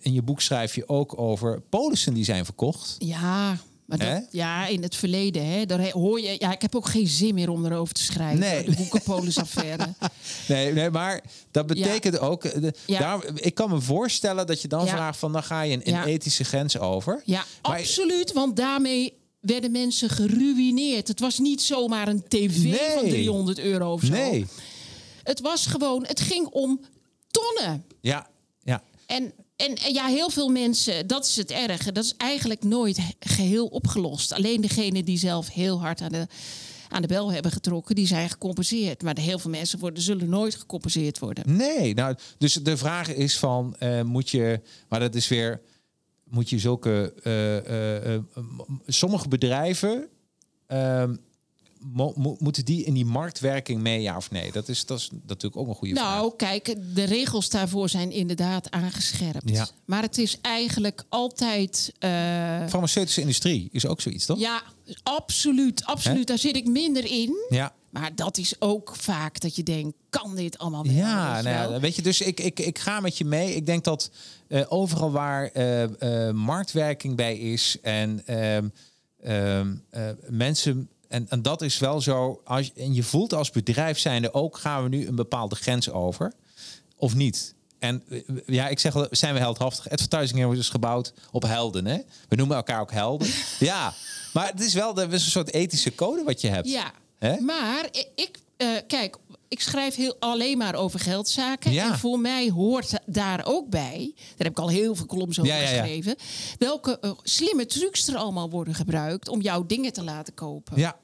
in je boek schrijf je ook over polissen die zijn verkocht. Ja, maar dat, Hè? ja, in het verleden, hè, daar hoor je. Ja, ik heb ook geen zin meer om erover te schrijven. Nee. De boekenpolisaffaire. Nee, nee, maar dat betekent ook. eh, De, Ja. daar, ik kan me voorstellen dat je dan Ja. vraagt van dan ga je een, ethische grens over. Ja, Maar- absoluut. Want daarmee werden mensen geruineerd. Het was niet zomaar een tv van Nee. 300 euro of zo. Nee. Het was gewoon, het ging om tonnen. Ja, ja. En, en, ja, heel veel mensen, dat is het erge. Dat is eigenlijk nooit he- geheel opgelost. Alleen degenen die zelf heel hard aan de, aan de bel hebben getrokken, die zijn gecompenseerd. Maar de heel veel mensen worden, zullen nooit gecompenseerd worden. Nee, nou, dus de vraag is van, eh, moet je, maar dat is weer, moet je zulke, eh, eh, sommige bedrijven, ehm, mo- mo- moeten die in die marktwerking mee, ja of nee? Dat is, dat is natuurlijk ook een goede vraag. Nou, kijk, de regels daarvoor zijn inderdaad aangescherpt. Ja. Maar het is eigenlijk altijd. eh, Farmaceutische industrie is ook zoiets, toch? ja, absoluut, absoluut. Daar zit ik minder in. Ja. Maar dat is ook vaak dat je denkt: kan dit allemaal wel? Ja, nou ja, weet je, dus ik, ik, ik ga met je mee. Ik denk dat eh, overal waar eh, marktwerking bij is en ehm, ehm, eh, mensen. En, en dat is wel zo. Als, en je voelt als bedrijf zijnde ook, gaan we nu een bepaalde grens over? Of niet? En eh, ja, ik zeg zijn we heldhaftig? Advertising is gebouwd op helden, hè? We noemen elkaar ook helden. ja, maar het is wel is een soort ethische code wat je hebt. Ja, Hè? maar i- ik, eh, kijk, ik schrijf heel, alleen maar over geldzaken. Ja. En voor mij hoort daar ook bij, daar heb ik al heel veel columns over Ja, ja, ja. geschreven, welke eh, slimme trucs er allemaal worden gebruikt om jouw dingen te laten kopen. Ja,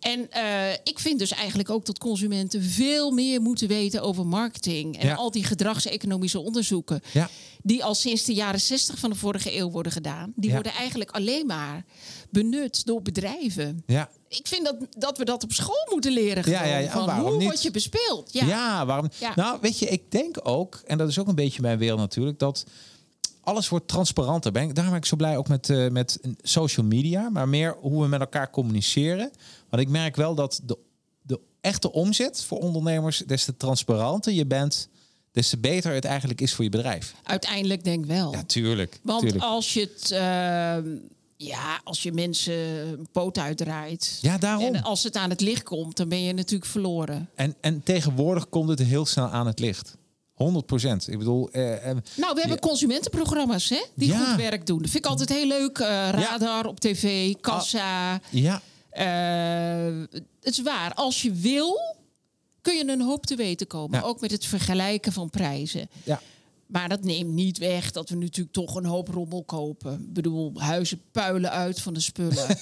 En eh, ik vind dus eigenlijk ook dat consumenten veel meer moeten weten over marketing. En Ja. al die gedragseconomische onderzoeken. Ja. Die al sinds de jaren 60 van de vorige eeuw worden gedaan. Die Ja. worden eigenlijk alleen maar benut door bedrijven. Ja. Ik vind dat, dat we dat op school moeten leren. Ja, Gewoon, ja, ja. van Waarom hoe niet? word je bespeeld? Ja, Ja. waarom? Ja. Nou, weet je, ik denk ook, en dat is ook een beetje mijn wereld natuurlijk, dat alles wordt transparanter. Ben ik, daarom ben ik zo blij ook met, eh, met social media, maar meer hoe we met elkaar communiceren. Want ik merk wel dat de, de echte omzet voor ondernemers, des te transparanter je bent, des te beter het eigenlijk is voor je bedrijf. Uiteindelijk denk ik wel. Ja, tuurlijk. Want tuurlijk. als je het. ehm, ja, als je mensen een poot uitdraait. Ja, daarom. En als het aan het licht komt, dan ben je natuurlijk verloren. En, en tegenwoordig komt het heel snel aan het licht. 100 procent. Ik bedoel, eh, eh, Nou, we hebben consumentenprogramma's hè, die Ja. goed werk doen. Dat vind ik altijd heel leuk. Eh, radar op tv, kassa. ja, Eh, het is waar, als je wil, kun je een hoop te weten komen. Ook met het vergelijken van prijzen. ja. Maar dat neemt niet weg dat we natuurlijk toch een hoop rommel kopen. Ik bedoel, huizen puilen uit van de spullen.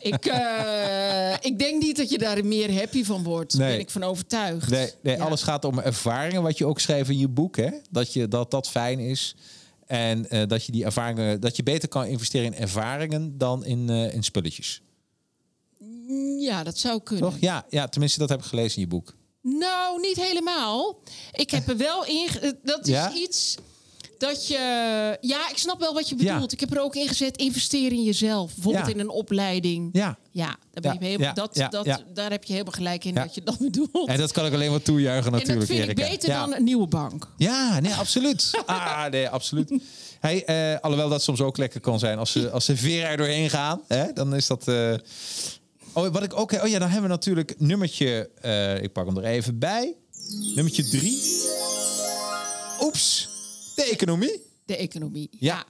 ik, eh, ik denk niet dat je daar meer happy van wordt. Daar Nee. ben ik van overtuigd. Nee, nee Ja. alles gaat om ervaringen, wat je ook schreef in je boek. Hè? Dat, je, dat dat fijn is. En eh, dat je die ervaringen, dat je beter kan investeren in ervaringen dan in, eh, in spulletjes. Ja, dat zou kunnen. Toch? Ja, ja, tenminste, dat heb ik gelezen in je boek. Nou, niet helemaal. Ik heb er wel in. ge- Dat is Ja? iets dat je. Ja, ik snap wel wat je Ja. bedoelt. Ik heb er ook in gezet. Investeren in jezelf. Bijvoorbeeld Ja. in een opleiding. Ja. Ja, daar, ben je helemaal, dat, dat, daar heb je helemaal gelijk in dat je dat bedoelt. En dat kan ik alleen maar toejuichen En natuurlijk, dat vind Erika. ik beter dan een nieuwe bank. Ja, nee, absoluut. Ah, nee, absoluut. Hey, eh, alhoewel dat soms ook lekker kan zijn als ze, als ze veer er doorheen gaan, hè, dan is dat. eh, Oh, wat ik ook. Oh ja, dan hebben we natuurlijk nummertje. eh, ik pak hem er even bij. Nummertje drie. Oeps, de economie. De economie. Ja.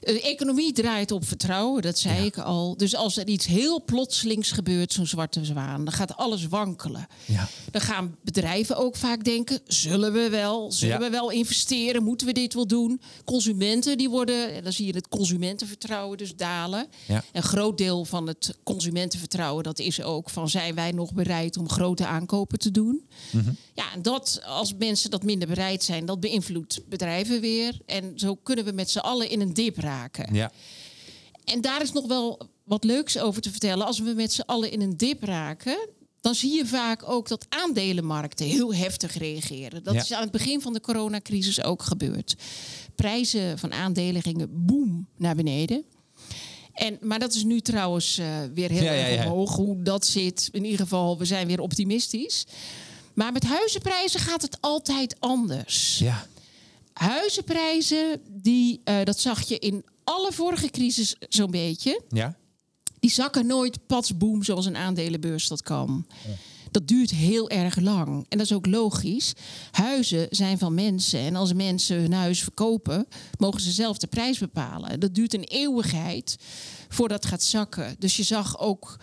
De economie draait op vertrouwen, dat zei ik al. Dus als er iets heel plotselings gebeurt, zo'n zwarte zwaan, dan gaat alles wankelen. Ja. Dan gaan bedrijven ook vaak denken: zullen we wel? Zullen Ja. we wel investeren? Moeten we dit wel doen? Consumenten die worden, en dan zie je het consumentenvertrouwen dus dalen. Een groot deel van het consumentenvertrouwen dat is ook van zijn wij nog bereid om grote aankopen te doen? Mhm. Ja, en dat als mensen dat minder bereid zijn, dat beïnvloedt bedrijven weer. En zo kunnen we met z'n allen in een dip raken. Ja. En daar is nog wel wat leuks over te vertellen. Als we met z'n allen in een dip raken, dan zie je vaak ook dat aandelenmarkten heel heftig reageren. Dat Ja. is aan het begin van de coronacrisis ook gebeurd. Prijzen van aandelen gingen boom naar beneden. En, maar dat is nu trouwens eh, weer heel Ja, ja, erg ja. omhoog. Hoe dat zit, in ieder geval, we zijn weer optimistisch. Maar met huizenprijzen gaat het altijd anders Ja. Huizenprijzen, die, eh, dat zag je in alle vorige crisis zo'n beetje. Ja. Die zakken nooit patsboom zoals een aandelenbeurs dat kan. Dat duurt heel erg lang. En dat is ook logisch. Huizen zijn van mensen. En als mensen hun huis verkopen, mogen ze zelf de prijs bepalen. Dat duurt een eeuwigheid voordat het gaat zakken. Dus je zag ook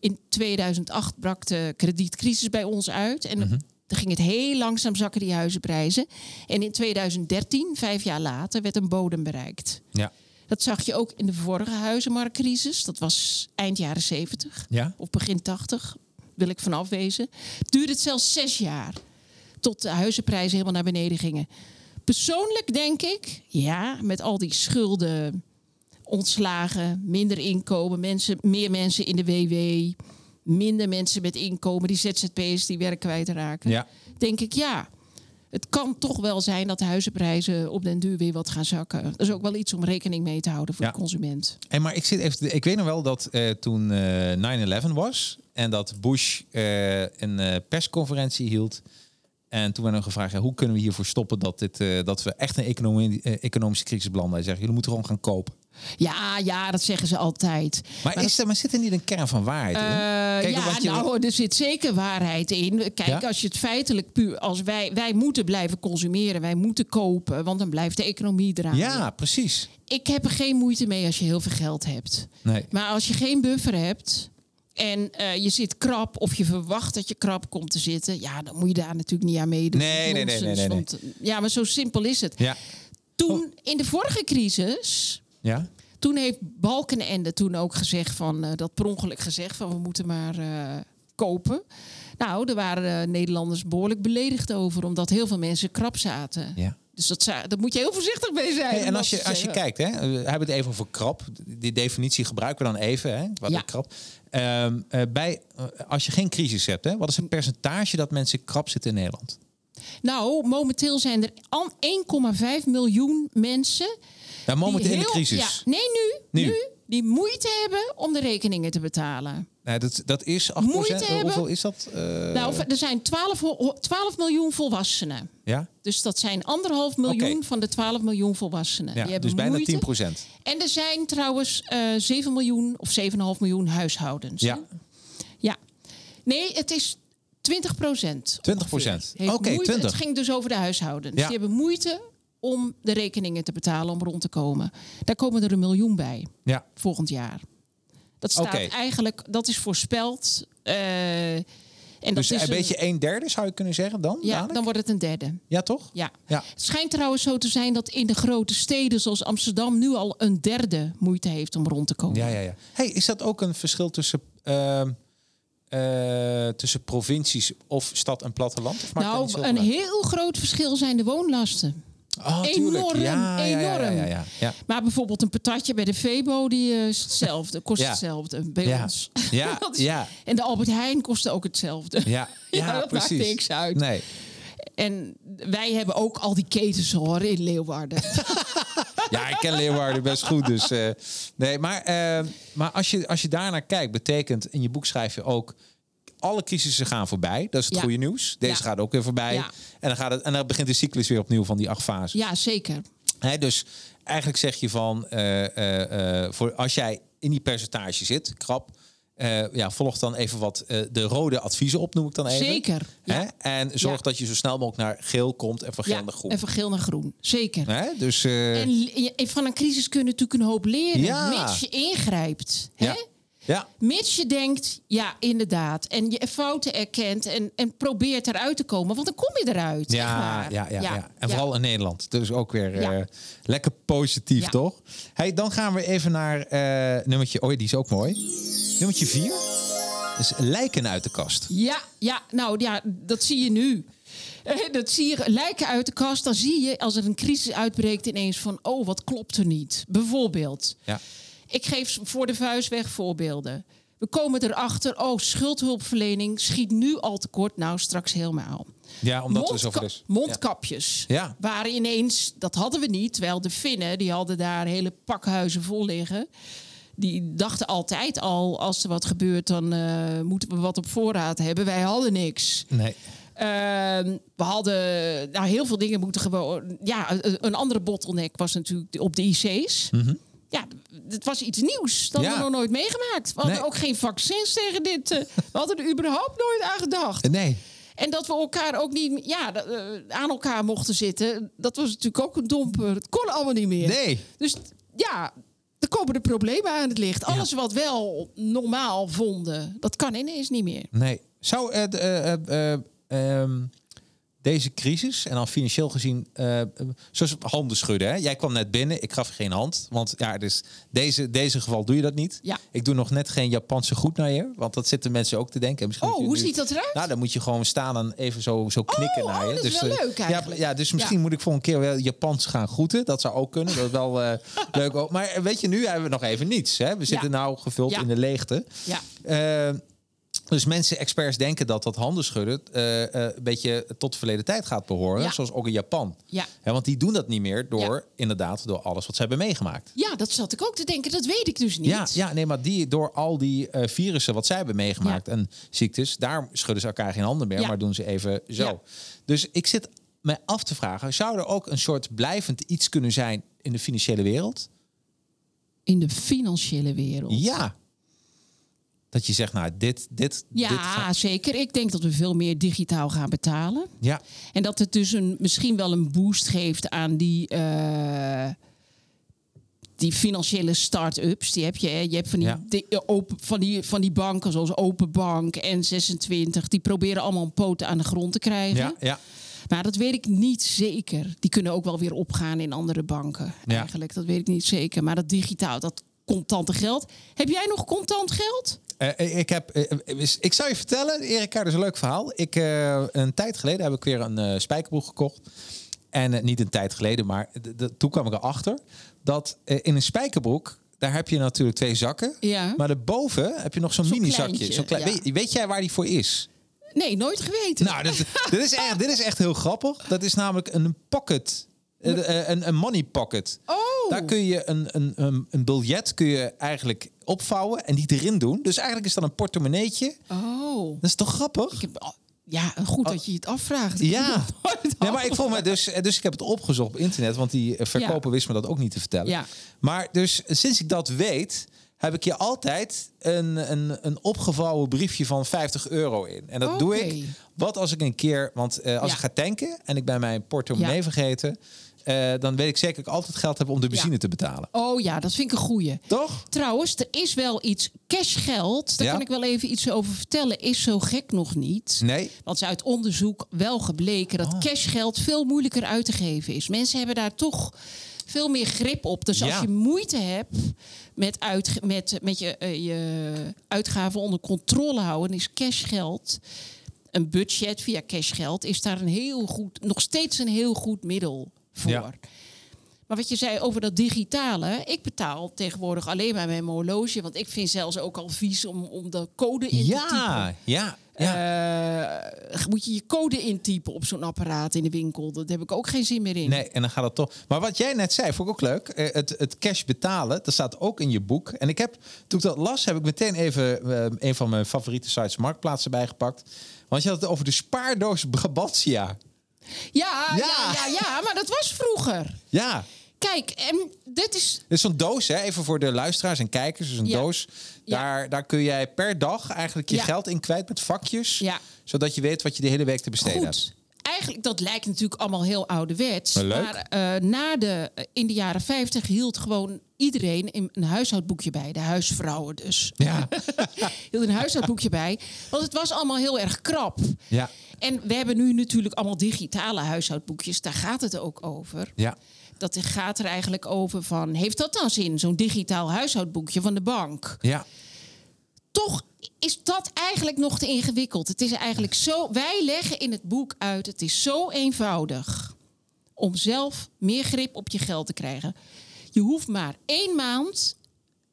in 2008 brak de kredietcrisis bij ons uit. En dan ging het heel langzaam zakken, die huizenprijzen. En in 2013, vijf jaar later, werd een bodem bereikt. Ja. Dat zag je ook in de vorige huizenmarktcrisis. Dat was eind jaren 70 Ja. of begin 80, wil ik vanaf wezen. Duurde het zelfs zes jaar tot de huizenprijzen helemaal naar beneden gingen. Persoonlijk denk ik, ja, met al die schulden, ontslagen, minder inkomen, mensen, meer mensen in de WW, minder mensen met inkomen, die ZZP'ers die werk kwijtraken. Ja. Denk ik, ja, het kan toch wel zijn dat de huizenprijzen op den duur weer wat gaan zakken. Dat is ook wel iets om rekening mee te houden voor Ja. de consument. En maar ik zit even. Ik weet nog wel dat eh, toen eh 9/11 was en dat Bush eh, een eh, persconferentie hield. En toen werd hem gevraagd: ja, hoe kunnen we hiervoor stoppen dat, dit, eh, dat we echt een economie, eh, economische crisis belanden? Hij zegt: jullie moeten gewoon gaan kopen. Ja, ja, dat zeggen ze altijd. Maar, is er, maar zit er niet een kern van waarheid in? Eh, Kijk, ja, je- nou, er zit zeker waarheid in. Kijk, Ja? als je het feitelijk puur... Als wij, wij moeten blijven consumeren, wij moeten kopen... want dan blijft de economie draaien. ja, precies. Ik heb er geen moeite mee als je heel veel geld hebt. Nee. Maar als je geen buffer hebt... en eh, je zit krap of je verwacht dat je krap komt te zitten... ja, dan moet je daar natuurlijk niet aan meedoen. Nee, nee, nee, nee, nee, nee. Want, ja, maar zo simpel is het. Ja. Toen, in de vorige crisis... Ja. Toen heeft Balkenende toen ook gezegd van eh, dat per ongeluk gezegd van we moeten maar eh, kopen. Nou, er waren eh, Nederlanders behoorlijk beledigd over, omdat heel veel mensen krap zaten. Ja. Dus dat, daar moet je heel voorzichtig mee zijn. Hey, en als je, als je kijkt, hè, we hebben het even over krap. Die definitie gebruiken we dan even. Hè, wat Ja. is krap? Ehm, eh, bij, als je geen crisis hebt, hè, wat is het percentage dat mensen krap zitten in Nederland? Nou, momenteel zijn er al 1,5 miljoen mensen. Ja, momenteel die in de heel- crisis. Ja, nee, nu, Nu. nu. Die moeite hebben om de rekeningen te betalen. Nee, dat, dat is 8 Moeite hebben. Hoeveel is dat? Eh, Nou, er zijn 12, ho- 12 miljoen volwassenen. ja? Dus dat zijn anderhalf miljoen van de 12 miljoen volwassenen. Ja, Die hebben dus bijna moeite. 10 procent. En er zijn trouwens eh 7 miljoen of 7,5 miljoen huishoudens. Ja. ja. Nee, het is 20 procent. 20%. Oké, moeite. 20. Het ging dus over de huishoudens. Ja. Die hebben moeite om de rekeningen te betalen om rond te komen. Daar komen er een miljoen bij Ja. volgend jaar. Dat staat eigenlijk, dat is voorspeld. eh, en dat Dus is een beetje een derde zou je kunnen zeggen dan? Ja, dadelijk? dan wordt het een derde. ja toch? Ja. Ja. Het schijnt trouwens zo te zijn dat in de grote steden zoals Amsterdam nu al een derde moeite heeft om rond te komen. Ja, ja, ja. Hey, is dat ook een verschil tussen, ehm, eh, tussen provincies of stad en platteland? Of dat nou, een heel groot verschil zijn de woonlasten. Oh, enorm, Ja, ja, ja, ja, enorm. Ja, ja. Maar bijvoorbeeld een patatje bij de Febo, die eh, is hetzelfde, kost hetzelfde bij ons. Ja, is- ja. En de Albert Heijn kostte ook hetzelfde. Ja, ja, dat maakt precies. niks uit. Nee. En wij hebben ook al die ketens hoor in Leeuwarden. Ja, ik ken Leeuwarden best goed. Dus, eh, nee, maar eh, maar als, je, als je daarnaar kijkt, betekent in je boek schrijf je ook. Alle crisissen gaan voorbij. Dat is het Ja. goede nieuws. Deze Ja. gaat ook weer voorbij. Ja. En, dan gaat het, en dan begint de cyclus weer opnieuw van die acht fasen. ja, zeker. Dus eigenlijk zeg je van, eh, eh, eh, voor als jij in die percentage zit, krap, ja, volg dan even wat de rode adviezen op, noem ik dan even. Zeker, ja. En zorg Ja. dat je zo snel mogelijk naar geel komt en van geel Ja, naar groen. en van geel naar groen. Zeker. Hè? Dus En van een crisis kun je natuurlijk een hoop leren. Ja. Mits je ingrijpt. Hè? Ja. Mits je denkt, ja, inderdaad. En je fouten erkent en, en probeert eruit te komen. Want dan kom je eruit. echt Ja, ja, ja, ja. En vooral in Nederland. Dus ook weer eh, lekker positief, toch? Hey, dan gaan we even naar eh nummertje... Oh, die is ook mooi. Nummertje vier. Dus lijken uit de kast. Ja, ja, nou ja, dat zie je nu. Eh, Dat zie je lijken uit de kast. Dan zie je als er een crisis uitbreekt ineens van... oh, wat klopt er niet? Bijvoorbeeld. Ja. Ik geef voor de vuist weg voorbeelden. We komen erachter, oh, schuldhulpverlening schiet nu al tekort. Nou, straks helemaal. Ja, omdat er Mondka- zoveel is. Mondkapjes Ja. waren ineens, dat hadden we niet. Terwijl de Finnen, die hadden daar hele pakhuizen vol liggen. Die dachten altijd al, als er wat gebeurt, dan eh, moeten we wat op voorraad hebben. Wij hadden niks. Nee. Ehm, we hadden nou, heel veel dingen moeten gewoon. Ja, een- andere bottleneck was natuurlijk op de IC's. Ja, het was iets nieuws. Dat. Ja. hadden we nog nooit meegemaakt. We hadden Nee. ook geen vaccins tegen dit. eh, we hadden er überhaupt nooit aan gedacht. Nee. En dat we elkaar ook niet ja, eh, aan elkaar mochten zitten. Dat was natuurlijk ook een domper. Het kon allemaal niet meer. Nee. Dus ja, er komen de problemen aan het licht. Alles wat wel normaal vonden, dat kan ineens niet meer. Nee. Zou eh, eh, eh, eh, ehm, deze crisis, en dan financieel gezien, eh, zoals handen schudden. Hè? Jij kwam net binnen, ik gaf geen hand. Want ja, dus deze, deze geval doe je dat niet. Ja. Ik doe nog net geen Japanse goed naar je. Want dat zitten mensen ook te denken. Misschien Oh, hoe nu- ziet dat eruit? Nou, dan moet je gewoon staan en even zo, zo knikken Oh, naar oh, je. dat is wel eh, leuk ja, eigenlijk. Ja, dus misschien Ja. moet ik voor een keer wel Japans gaan groeten. Dat zou ook kunnen. Dat is wel eh, leuk. ook. Maar weet je, nu hebben we nog even niets. Hè? We zitten nou gevuld in de leegte. Ja. Dus mensen, experts denken dat dat handen schudden eh, eh, een beetje tot de verleden tijd gaat behoren. Ja. Zoals ook in Japan. Ja. Ja, want die doen dat niet meer door, Ja. inderdaad, door alles wat ze hebben meegemaakt. Ja, dat zat ik ook te denken. Dat weet ik dus niet. Ja, ja, nee, maar die, door al die eh, virussen wat zij hebben meegemaakt en ziektes, daar schudden ze elkaar geen handen meer, maar doen ze even zo. Ja. Dus ik zit mij af te vragen, zou er ook een soort blijvend iets kunnen zijn in de financiële wereld? In de financiële wereld. Ja. Dat je zegt, nou, dit, dit, dit Ja, gaat- zeker. Ik denk dat we veel meer digitaal gaan betalen. ja, En dat het dus een, misschien wel een boost geeft aan die, eh, die financiële start-ups. Die heb je. Hè. Je hebt van die, Ja. di- eh, open, van, die, van die banken zoals Open Bank en 26. Die proberen allemaal een poten aan de grond te krijgen. ja, ja. Maar dat weet ik niet zeker. Die kunnen ook wel weer opgaan in andere banken. Ja. Eigenlijk, dat weet ik niet zeker. Maar dat digitaal, dat contante geld. Heb jij nog contant geld? Eh, ik, heb, eh, eh, ik zou je vertellen, Erika, dat is een leuk verhaal. Ik, eh, een tijd geleden heb ik weer een eh spijkerbroek gekocht. En eh, niet een tijd geleden, maar toen kwam ik erachter dat eh, in een spijkerbroek, daar heb je natuurlijk twee zakken. Ja. Maar daarboven heb je nog zo'n mini-zakje. kleintje, Zo'n klein, ja. weet, weet jij waar die voor is? Nee, nooit geweten. Nou, dit, dit, is echt, dit is echt heel grappig. Dat is namelijk een pocket. Eh, eh, Een, een money pocket. Oh. Daar kun je een, een, een, een biljet kun je eigenlijk opvouwen en die erin doen. Dus eigenlijk is dat een portemonneetje. Oh. Dat is toch grappig? Ik heb, oh, ja, goed dat je het afvraagt. Ik Ja. het Nee, maar ik voel me dus, eh, dus ik heb het opgezocht op internet, want die verkoper wist me dat ook niet te vertellen. Ja. Maar dus sinds ik dat weet, heb ik je altijd een, een, een opgevouwen briefje van 50 euro in. En dat doe ik. Wat als ik een keer, want als Ja. ik ga tanken en ik ben mijn portemonnee Ja. vergeten, eh, dan weet ik zeker dat ik altijd geld heb om de benzine Ja. te betalen. Oh ja, dat vind ik een goeie. Toch? Trouwens, er is wel iets cashgeld. Daar Ja. kan ik wel even iets over vertellen. Is zo gek nog niet. Nee. Want is uit onderzoek wel gebleken dat Oh. cashgeld veel moeilijker uit te geven is. Mensen hebben daar toch veel meer grip op. Dus als Ja. je moeite hebt met, uit, met, met je, eh, je uitgaven onder controle houden, is cashgeld. Een budget via cashgeld is daar een heel goed, nog steeds een heel goed middel voor. Ja. Maar wat je zei over dat digitale. Ik betaal tegenwoordig alleen maar mijn horloge. Want ik vind zelfs ook al vies om, om de code in te typen. Ja, ja, ja. Eh, moet je je code intypen op zo'n apparaat in de winkel? Daar heb ik ook geen zin meer in. Nee, en dan gaat het toch. Maar wat jij net zei, vond ik ook leuk. Eh, Het, het cash betalen, dat staat ook in je boek. En ik heb, toen ik dat las, heb ik meteen even eh, een van mijn favoriete sites Marktplaatsen bijgepakt. Want je had het over de spaardoos Brabantia. Ja, ja. Ja. Ja, ja, maar dat was vroeger. Ja, Kijk, en dit is. dit is zo'n doos, hè? even voor de luisteraars en kijkers. Dus een Ja. doos, Ja. daar, daar kun jij per dag eigenlijk je geld in kwijt met vakjes. Ja. Zodat je weet wat je de hele week te besteden hebt. Eigenlijk, dat lijkt natuurlijk allemaal heel ouderwets. Maar. Maar eh, na de, eh, in de jaren 50 hield gewoon iedereen een, een huishoudboekje bij. De huisvrouwen dus. Ja. hield een huishoudboekje bij. Want het was allemaal heel erg krap. Ja. En we hebben nu natuurlijk allemaal digitale huishoudboekjes. Daar gaat het ook over. Ja. Dat gaat er eigenlijk over van... heeft dat dan zin, zo'n digitaal huishoudboekje van de bank? Ja. Toch is dat eigenlijk nog te ingewikkeld. Het is eigenlijk zo... Wij leggen in het boek uit... het is zo eenvoudig om zelf meer grip op je geld te krijgen. Je hoeft maar één maand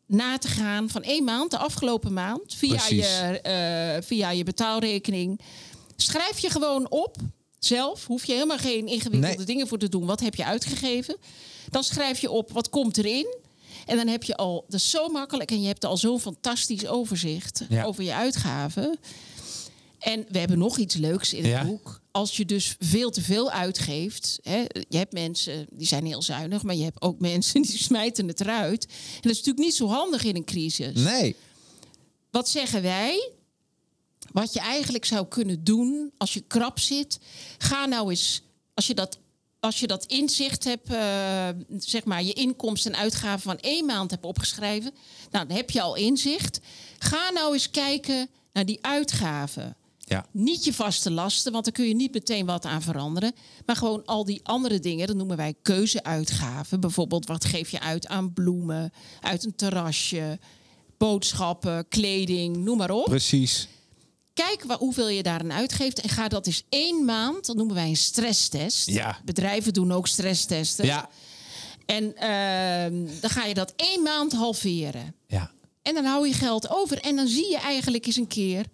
na te gaan van één maand, de afgelopen maand, via, Precies. je, eh, via je betaalrekening. Schrijf je gewoon op, zelf. Hoef je helemaal geen ingewikkelde Nee. dingen voor te doen. Wat heb je uitgegeven? Dan schrijf je op, wat komt erin? En dan heb je al, dat is zo makkelijk. En je hebt al zo'n fantastisch overzicht Ja. over je uitgaven. En we hebben nog iets leuks in het Ja. boek. Als je dus veel te veel uitgeeft. Hè, je hebt mensen die zijn heel zuinig, maar je hebt ook mensen die smijten het eruit. En dat is natuurlijk niet zo handig in een crisis. Nee. Wat zeggen wij? Wat je eigenlijk zou kunnen doen als je krap zit, ga nou eens, als je dat, als je dat inzicht hebt, eh, zeg maar je inkomsten en uitgaven van één maand hebt opgeschreven, nou dan heb je al inzicht. Ga nou eens kijken naar die uitgaven. Ja. Niet je vaste lasten, want daar kun je niet meteen wat aan veranderen. Maar gewoon al die andere dingen, dat noemen wij keuzeuitgaven. Bijvoorbeeld, wat geef je uit aan bloemen, uit een terrasje, boodschappen, kleding, noem maar op. Precies. Kijk wa- hoeveel je daaraan uitgeeft en ga dat eens één maand, dat noemen wij een stresstest. Ja. Bedrijven doen ook stresstesten. Ja. En ehm, dan ga je dat één maand halveren. Ja. En dan hou je geld over. En dan zie je eigenlijk eens een keer.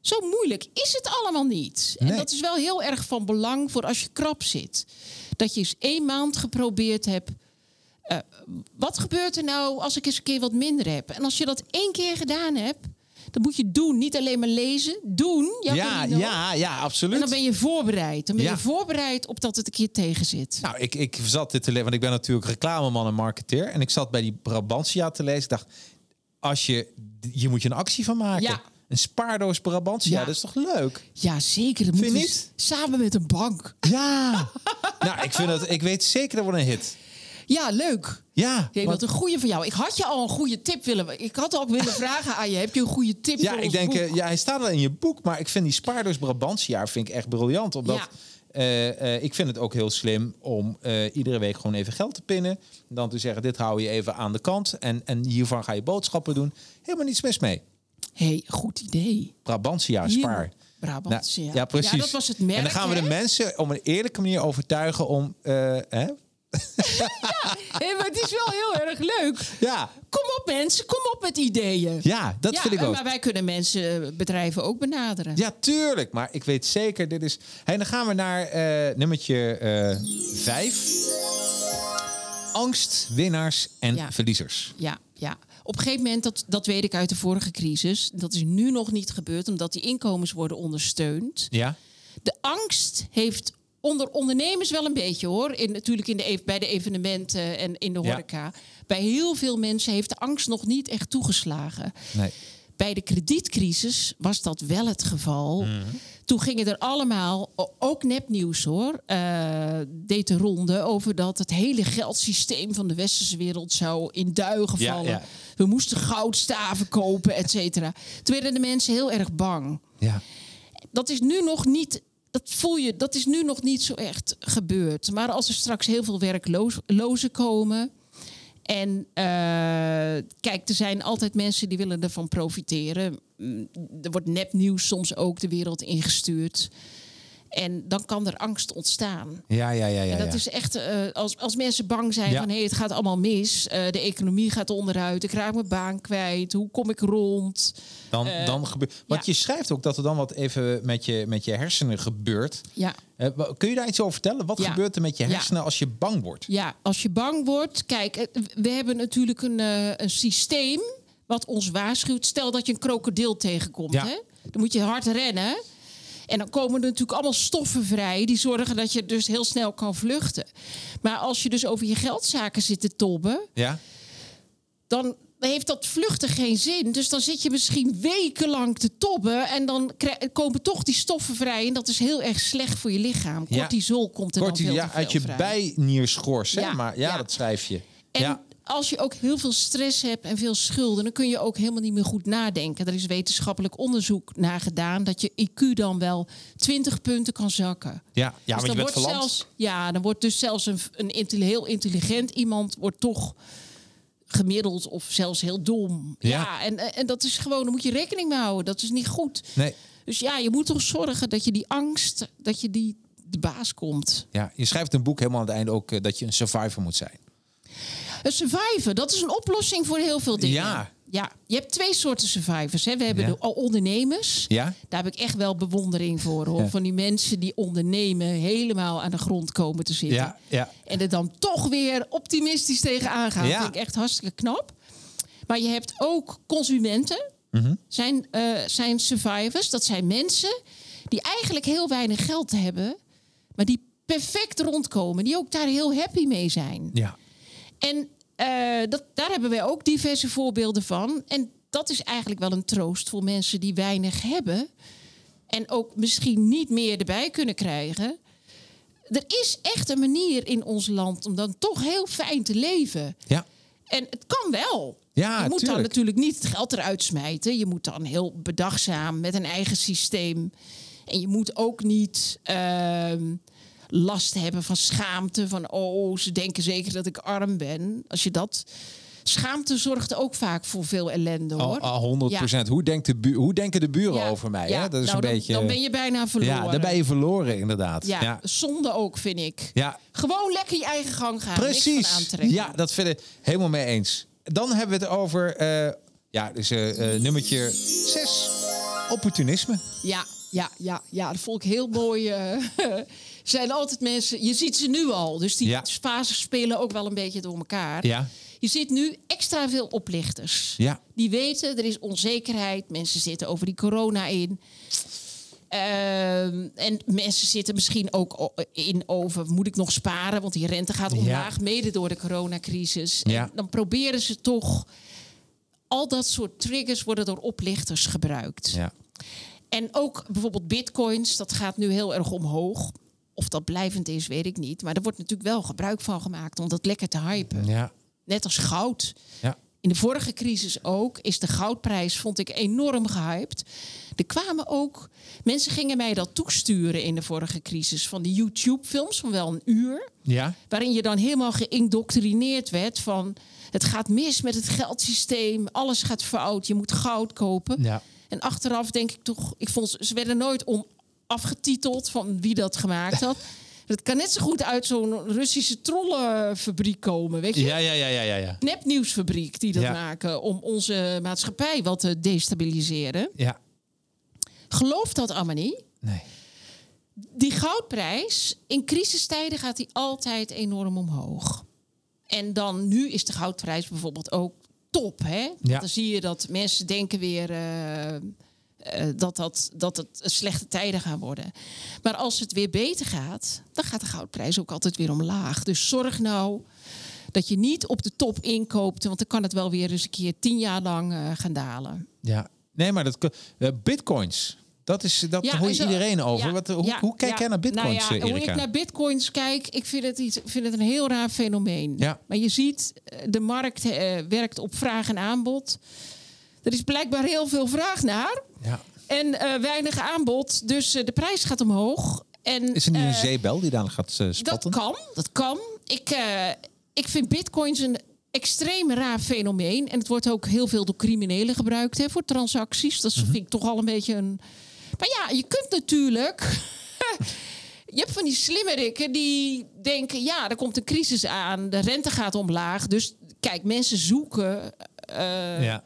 Zo moeilijk is het allemaal niet. En Nee. dat is wel heel erg van belang voor als je krap zit. Dat je eens één maand geprobeerd hebt. eh, wat gebeurt er nou als ik eens een keer wat minder heb? En als je dat één keer gedaan hebt, dan moet je doen. Niet alleen maar lezen. Doen. Ja, ja, ja, absoluut. En dan ben je voorbereid. Dan ben Ja. je voorbereid op dat het een keer tegen zit. Nou, ik, ik zat dit te lezen, want ik ben natuurlijk reclameman en marketeer. En ik zat bij die Brabantia te lezen. Ik dacht, als je, hier moet je een actie van maken. Ja. Een spaardoos Brabantia, Ja. dat is toch leuk? Ja, zeker. Dat Vind je niet? Samen met een bank. Ja. nou, ik vind dat, ik weet zeker dat wordt een hit. Ja, leuk. Ja. Ik denk want- dat een goede van jou. Ik had je al een goede tip willen. Ik had ook willen vragen aan je. Heb je een goede tip ja, voor ik denk, eh, ja, hij staat wel in je boek, maar ik vind die spaardoos Brabantia vind ik echt briljant. Omdat Ja. Eh, eh, ik vind het ook heel slim om iedere week gewoon even geld te pinnen. Dan te zeggen, dit hou je even aan de kant. En, en hiervan ga je boodschappen doen. Helemaal niets mis mee. hey, goed idee. Brabantia, spaar. Brabant, Nou, ja. precies. Ja, dat was het merk, En dan gaan we de hè? mensen op een eerlijke manier overtuigen om... eh, Hey, maar het is wel heel erg leuk. Ja, Kom op mensen, kom op met ideeën. ja, dat Ja, vind ik ook. Maar wij kunnen mensen, eh, bedrijven ook benaderen. Ja, tuurlijk. Maar ik weet zeker, dit is... Hey, dan gaan we naar eh, nummertje eh, vijf. Angst, winnaars en Ja. verliezers. Ja, ja. Op een gegeven moment, dat, dat weet ik uit de vorige crisis, dat is nu nog niet gebeurd, omdat die inkomens worden ondersteund. Ja? De angst heeft onder ondernemers wel een beetje hoor. In, natuurlijk in de, bij de evenementen en in de Ja. horeca. Bij heel veel mensen heeft de angst nog niet echt toegeslagen. Nee. Bij de kredietcrisis was dat wel het geval. Mhm. Toen gingen er allemaal, ook nepnieuws hoor, eh, deed de ronde over dat het hele geldsysteem van de westerse wereld zou in duigen Ja, vallen. ja. We moesten goudstaven kopen, et cetera. Toen werden de mensen heel erg bang. Ja. Dat is nu nog niet. Dat voel je, dat is nu nog niet zo echt gebeurd. Maar als er straks heel veel werklozen komen. En eh, kijk, er zijn altijd mensen die willen ervan profiteren. Mm, Er wordt nepnieuws soms ook de wereld ingestuurd. En dan kan er angst ontstaan. Ja, ja, ja, ja. En dat ja. is echt, eh, als, als mensen bang zijn Ja. van hé, het gaat allemaal mis, eh, de economie gaat onderuit, ik raak mijn baan kwijt, hoe kom ik rond? Dan, eh, dan gebeurt. Want ja. je schrijft ook dat er dan wat even met je, met je hersenen gebeurt. Ja, kun je daar iets over vertellen? Wat gebeurt er met je hersenen als je bang wordt? ja, als je bang wordt, kijk, we hebben natuurlijk een, een systeem wat ons waarschuwt. Stel dat je een krokodil tegenkomt, hè? dan moet je hard rennen. En dan komen er natuurlijk allemaal stoffen vrij die zorgen dat je dus heel snel kan vluchten. Maar als je dus over je geldzaken zit te tobben, Ja? dan heeft dat vluchten geen zin. Dus dan zit je misschien wekenlang te tobben en dan komen toch die stoffen vrij. En dat is heel erg slecht voor je lichaam. Ja. Cortisol komt er Kort, dan veel ja, te uit veel je vrij. bijnierschors, hè? Maar ja, ja. dat schrijf je. En ja. Als je ook heel veel stress hebt en veel schulden, dan kun je ook helemaal niet meer goed nadenken. Er is wetenschappelijk onderzoek naar gedaan dat je IQ dan wel 20 punten kan zakken. Ja, ja Dus je bent wordt zelfs, ja, dan wordt dus zelfs een, een heel intelligent iemand wordt toch gemiddeld of zelfs heel dom. Ja. Ja, en, en dat is gewoon, daar moet je rekening mee houden. Dat is niet goed. Nee. Dus ja, je moet toch zorgen dat je die angst, dat je die de baas komt. Ja, je schrijft een boek helemaal aan het einde ook eh, dat je een survivor moet zijn. Een survivor, dat is een oplossing voor heel veel dingen. Ja. Ja, je hebt twee soorten survivors. Hè. We hebben Ja. de ondernemers. Ja? Daar heb ik echt wel bewondering voor. Hoor. Ja. Van die mensen die ondernemen, helemaal aan de grond komen te zitten. Ja, ja. En er dan toch weer optimistisch tegenaan gaan. Dat vind ik echt hartstikke knap. Maar je hebt ook consumenten. Mhm. Zijn, eh, zijn survivors. Dat zijn mensen die eigenlijk heel weinig geld hebben. Maar die perfect rondkomen. Die ook daar heel happy mee zijn. Ja. En eh, dat, daar hebben wij ook diverse voorbeelden van. En dat is eigenlijk wel een troost voor mensen die weinig hebben. En ook misschien niet meer erbij kunnen krijgen. Er is echt een manier in ons land om dan toch heel fijn te leven. Ja. En het kan wel. Ja, je moet dan tuurlijk. natuurlijk niet het geld eruit smijten. Je moet dan heel bedachtzaam met een eigen systeem. En je moet ook niet ehm, last hebben van schaamte. Van oh, ze denken zeker dat ik arm ben. Als je dat. Schaamte zorgt ook vaak voor veel ellende hoor. al 100% Hoe, denkt de bu- hoe denken de buren Ja, over mij? ja. Hè? Dat is Nou, een dan, beetje. dan ben je bijna verloren. Ja, dan ben je verloren, inderdaad. Ja, ja. zonde ook, vind ik. Ja, Gewoon lekker je eigen gang gaan. Precies. Ja, dat vind ik helemaal mee eens. Dan hebben we het over, eh, ja, dus eh, eh, nummertje 6, opportunisme. Ja, ja, ja, ja, dat vond ik heel mooi. zijn altijd mensen, je ziet ze nu al, dus die Ja. fases spelen ook wel een beetje door elkaar. Ja. Je ziet nu extra veel oplichters. Ja. Die weten, er is onzekerheid, mensen zitten over die corona in. Ehm, en mensen zitten misschien ook in over, moet ik nog sparen? Want die rente gaat omlaag, mede door de coronacrisis. Ja. En dan proberen ze toch, al dat soort triggers worden door oplichters gebruikt. Ja. En ook bijvoorbeeld bitcoins, dat gaat nu heel erg omhoog. Of dat blijvend is, weet ik niet. Maar er wordt natuurlijk wel gebruik van gemaakt om dat lekker te hypen. Ja. Net als goud. Ja. in de vorige crisis ook, is de goudprijs, vond ik enorm gehyped. Er kwamen ook, mensen gingen mij dat toesturen in de vorige crisis, van die YouTube-films van wel een uur. Ja. Waarin je dan helemaal geïndoctrineerd werd van het gaat mis met het geldsysteem, alles gaat fout, je moet goud kopen. Ja. En achteraf denk ik toch, ik vond ze werden nooit om afgetiteld van wie dat gemaakt had. Het kan net zo goed uit zo'n Russische trollenfabriek komen, weet je? Ja, ja, ja, ja, ja, ja. Nepnieuwsfabriek die dat Ja. maken om onze maatschappij wat te destabiliseren. Ja. Geloof dat allemaal niet. Nee. Die goudprijs, in crisistijden gaat die altijd enorm omhoog. En dan nu is de goudprijs bijvoorbeeld ook top. Hè? Ja. Dan zie je dat mensen denken weer eh, eh, dat, dat, dat het slechte tijden gaan worden. Maar als het weer beter gaat, dan gaat de goudprijs ook altijd weer omlaag. Dus zorg nou dat je niet op de top inkoopt, want dan kan het wel weer eens een keer tien jaar lang eh, gaan dalen. Ja. Nee, maar dat eh, bitcoins. Dat is dat Ja, hoor je iedereen over. ja, Wat, hoe, ja, hoe kijk jij naar bitcoins, Nou ja, hoe ik naar bitcoins kijk, ik vind het, iets, vind het een heel raar fenomeen. Ja. Maar je ziet, de markt werkt op vraag en aanbod. Er is blijkbaar heel veel vraag naar Ja. en eh, weinig aanbod. Dus eh, de prijs gaat omhoog. En, Is er niet een eh, zeebel die dan gaat eh, dat spatten? kan, dat kan. Ik, ik vind bitcoins een extreem raar fenomeen. En het wordt ook heel veel door criminelen gebruikt hè, voor transacties. Dat Mhm. vind ik toch al een beetje een... Maar ja, je kunt natuurlijk... je hebt van die slimmerikken die denken... ja, er komt een crisis aan, de rente gaat omlaag. Dus kijk, mensen zoeken... ja.